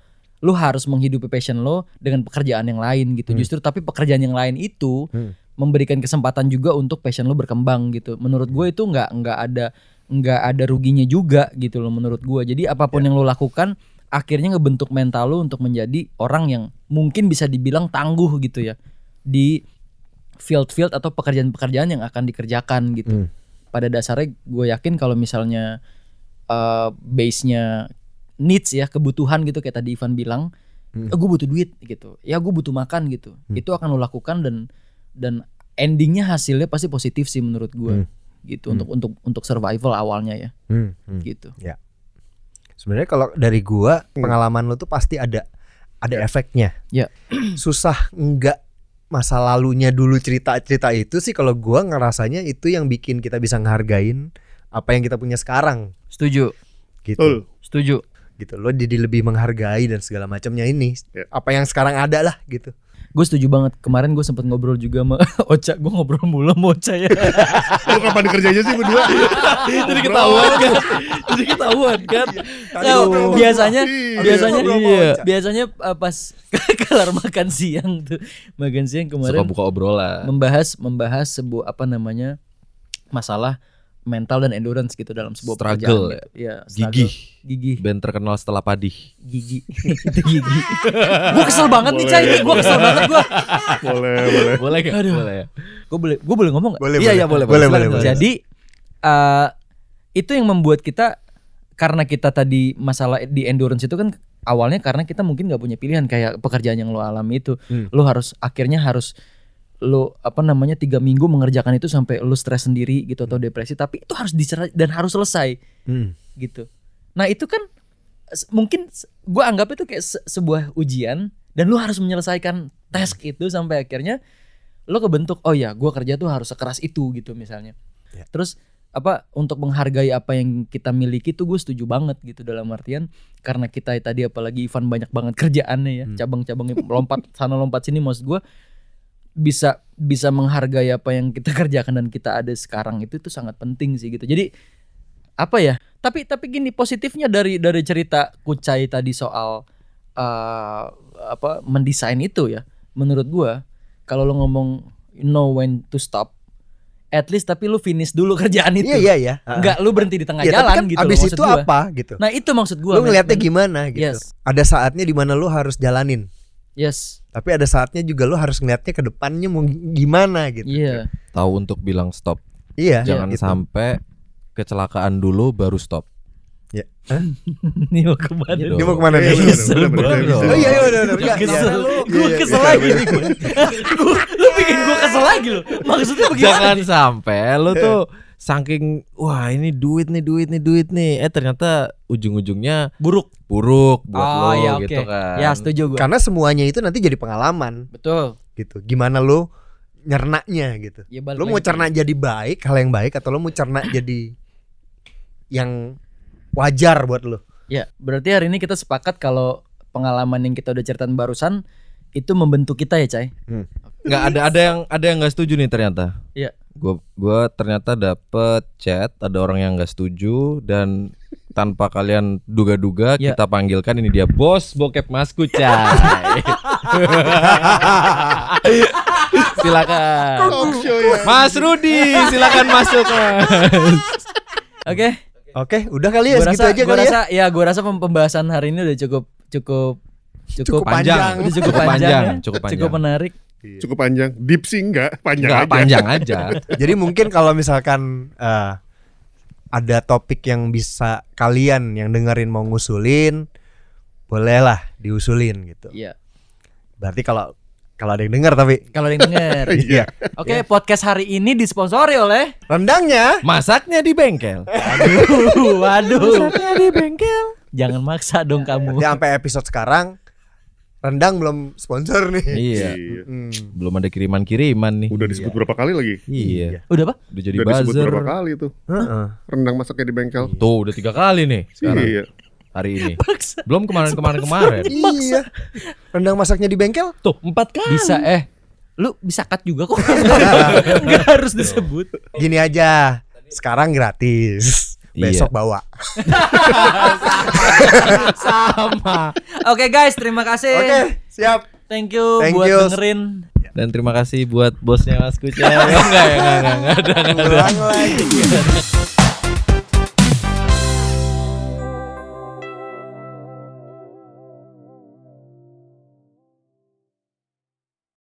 lu harus menghidupi passion lo dengan pekerjaan yang lain gitu. Justru tapi pekerjaan yang lain itu Hmm. memberikan kesempatan juga untuk passion lo berkembang gitu. Menurut gue itu nggak nggak ada nggak ada ruginya juga gitu loh menurut gue jadi apa pun yang lo lakukan akhirnya ngebentuk mental lo untuk menjadi orang yang mungkin bisa dibilang tangguh gitu ya di field-field atau pekerjaan-pekerjaan yang akan dikerjakan gitu. Hmm. pada dasarnya gue yakin kalau misalnya eh, base-nya needs ya kebutuhan gitu kayak tadi Ivan bilang Hmm. gue butuh duit gitu ya gue butuh makan gitu itu akan lo lakukan dan dan endingnya hasilnya pasti positif sih menurut gue Hmm. gitu untuk untuk untuk survival awalnya ya Hmm, hmm. gitu Sebenarnya kalau dari gua pengalaman lu tuh pasti ada ada efeknya. Ya. Susah enggak masa lalunya dulu cerita-cerita itu sih kalau gua ngerasanya itu yang bikin kita bisa ngehargain apa yang kita punya sekarang setuju gitu. Betul. setuju Gitu. Lo jadi lebih menghargai dan segala macamnya ini. Ya. Apa yang sekarang ada lah gitu. gue setuju banget. Kemarin gue sempet ngobrol juga sama Ocha. Gue ngobrol mulu sama Ocha ya. Lu kapan kerjanya sih berdua? Jadi ketahuan kan. Jadi ketahuan kan. Nah, biasanya biasanya iya. Biasanya uh, pas kelar makan siang tuh. Makan siang Suka kemarin buka obrolan. membahas membahas sebuah apa namanya masalah mental dan endurance gitu dalam sebuah Struggle pekerjaan gitu. ya Gigih. gigih Band terkenal setelah Padih. gigi itu gigi gue kesel banget nih cai gue kesel banget gue boleh boleh Boleh gak? Aduh. Boleh ya? gue boleh gue boleh ngomong gak? Boleh, Iya, iya, boleh, boleh, boleh. boleh, boleh. Jadi eh itu yang membuat kita karena kita tadi masalah di endurance itu kan awalnya karena kita mungkin nggak punya pilihan kayak pekerjaan yang lo alami itu, Hmm. lo harus akhirnya harus lo apa namanya tiga minggu mengerjakan itu sampai lo stres sendiri gitu atau depresi tapi itu harus dicerai dan harus selesai Hmm. gitu. Nah itu kan mungkin gue anggap itu kayak se- sebuah ujian dan lu harus menyelesaikan task itu sampai akhirnya lo kebentuk oh ya gue kerja tuh harus sekeras itu gitu misalnya. Ya. Terus apa untuk menghargai apa yang kita miliki tuh gue setuju banget gitu dalam artian karena kita tadi apalagi Ivan banyak banget kerjaannya ya Hmm. cabang-cabangnya lompat sana lompat sini maksud gue bisa bisa menghargai apa yang kita kerjakan dan kita ada sekarang itu itu sangat penting sih gitu jadi apa ya tapi tapi gini positifnya dari dari cerita Kucai tadi soal eh, apa mendesain itu ya menurut gua kalau lo ngomong you know when to stop at least tapi lu finish dulu kerjaan itu Iya iya iya. nggak lu berhenti di tengah tapi jalan kan gitu abis itu gua. apa gitu. nah itu maksud gua Lu ngeliatnya gimana gitu. Yes. Ada saatnya di mana lu harus jalanin. Yes Tapi ada saatnya juga lu harus ngeliatnya ke depannya mau gimana gitu. iya Tahu untuk bilang stop. Iya. Jangan gitu. sampai kecelakaan dulu baru stop. Ya. ini mau ke mana Gitu. Dia mau ke mana Iya, Kesel bener, bener, banget. bisa. Oh iya iya benar. Iya, kesel iya. gue Iya, kesel iya. lagi nih gue Gua- lu bikin gue kesel lagi lo maksudnya bagaimana Jangan sampai lu tuh saking wah ini duit nih duit nih duit nih eh ternyata ujung-ujungnya buruk buruk buat oh lo ya gitu kan. ya setuju gue Karena semuanya itu nanti jadi pengalaman betul gitu. Gimana lu nyernaknya gitu. ya balik Lu mau cerna jadi baik, hal yang baik atau lu mau cerna jadi yang wajar buat lu. Ya, berarti hari ini kita sepakat kalau pengalaman yang kita udah ceritain barusan itu membentuk kita ya, Cai. nggak ada ada yang ada yang nggak setuju nih ternyata Iya. gua gua ternyata dapet chat ada orang yang nggak setuju dan tanpa kalian duga-duga Ya. kita panggilkan ini dia bos bokep masku cai Silakan. Show ya. Mas Rudi silakan masuk mas Oke. Oke, udah kali ya Gua segitu rasa, aja gua kali ya. rasa, ya. gua rasa pem- pembahasan hari ini udah cukup cukup cukup, Cukup panjang panjang. udah cukup, Cukup panjang, panjang, ya. cukup panjang. cukup menarik. Cukup panjang. Deep sih enggak, panjang nggak aja. panjang aja Jadi mungkin kalau misalkan eh, ada topik yang bisa kalian yang dengerin mau ngusulin, bolehlah diusulin gitu. Iya. Berarti kalau kalau ada yang denger tapi Kalau ada yang denger. iya. Oke, podcast hari ini disponsori oleh Rendangnya masaknya di bengkel Waduh, waduh. di bengkel Jangan maksa dong kamu. ya sampai episode sekarang rendang belum sponsor nih. iya Iya. Hmm. belum ada kiriman kiriman nih Udah disebut berapa kali lagi? iya Udah, Pak? udah jadi Udah disebut buzzer berapa kali tuh. Heeh. Rendang masaknya di bengkel. tuh udah tiga kali nih sekarang Iya. hari ini Paksa. belum kemarin kemarin kemarin Iya. Rendang masaknya di bengkel? tuh empat kali Bisa eh. Lu bisa cut juga kok. Enggak harus disebut. Gini aja. Sekarang gratis. Besok Iya. bawa. sama Oke guys, terima kasih. Oke, siap. Thank you Thank buat you. dengerin. dan terima kasih buat bosnya Mas Kucai enggak ya enggak enggak enggak ada enggak ada.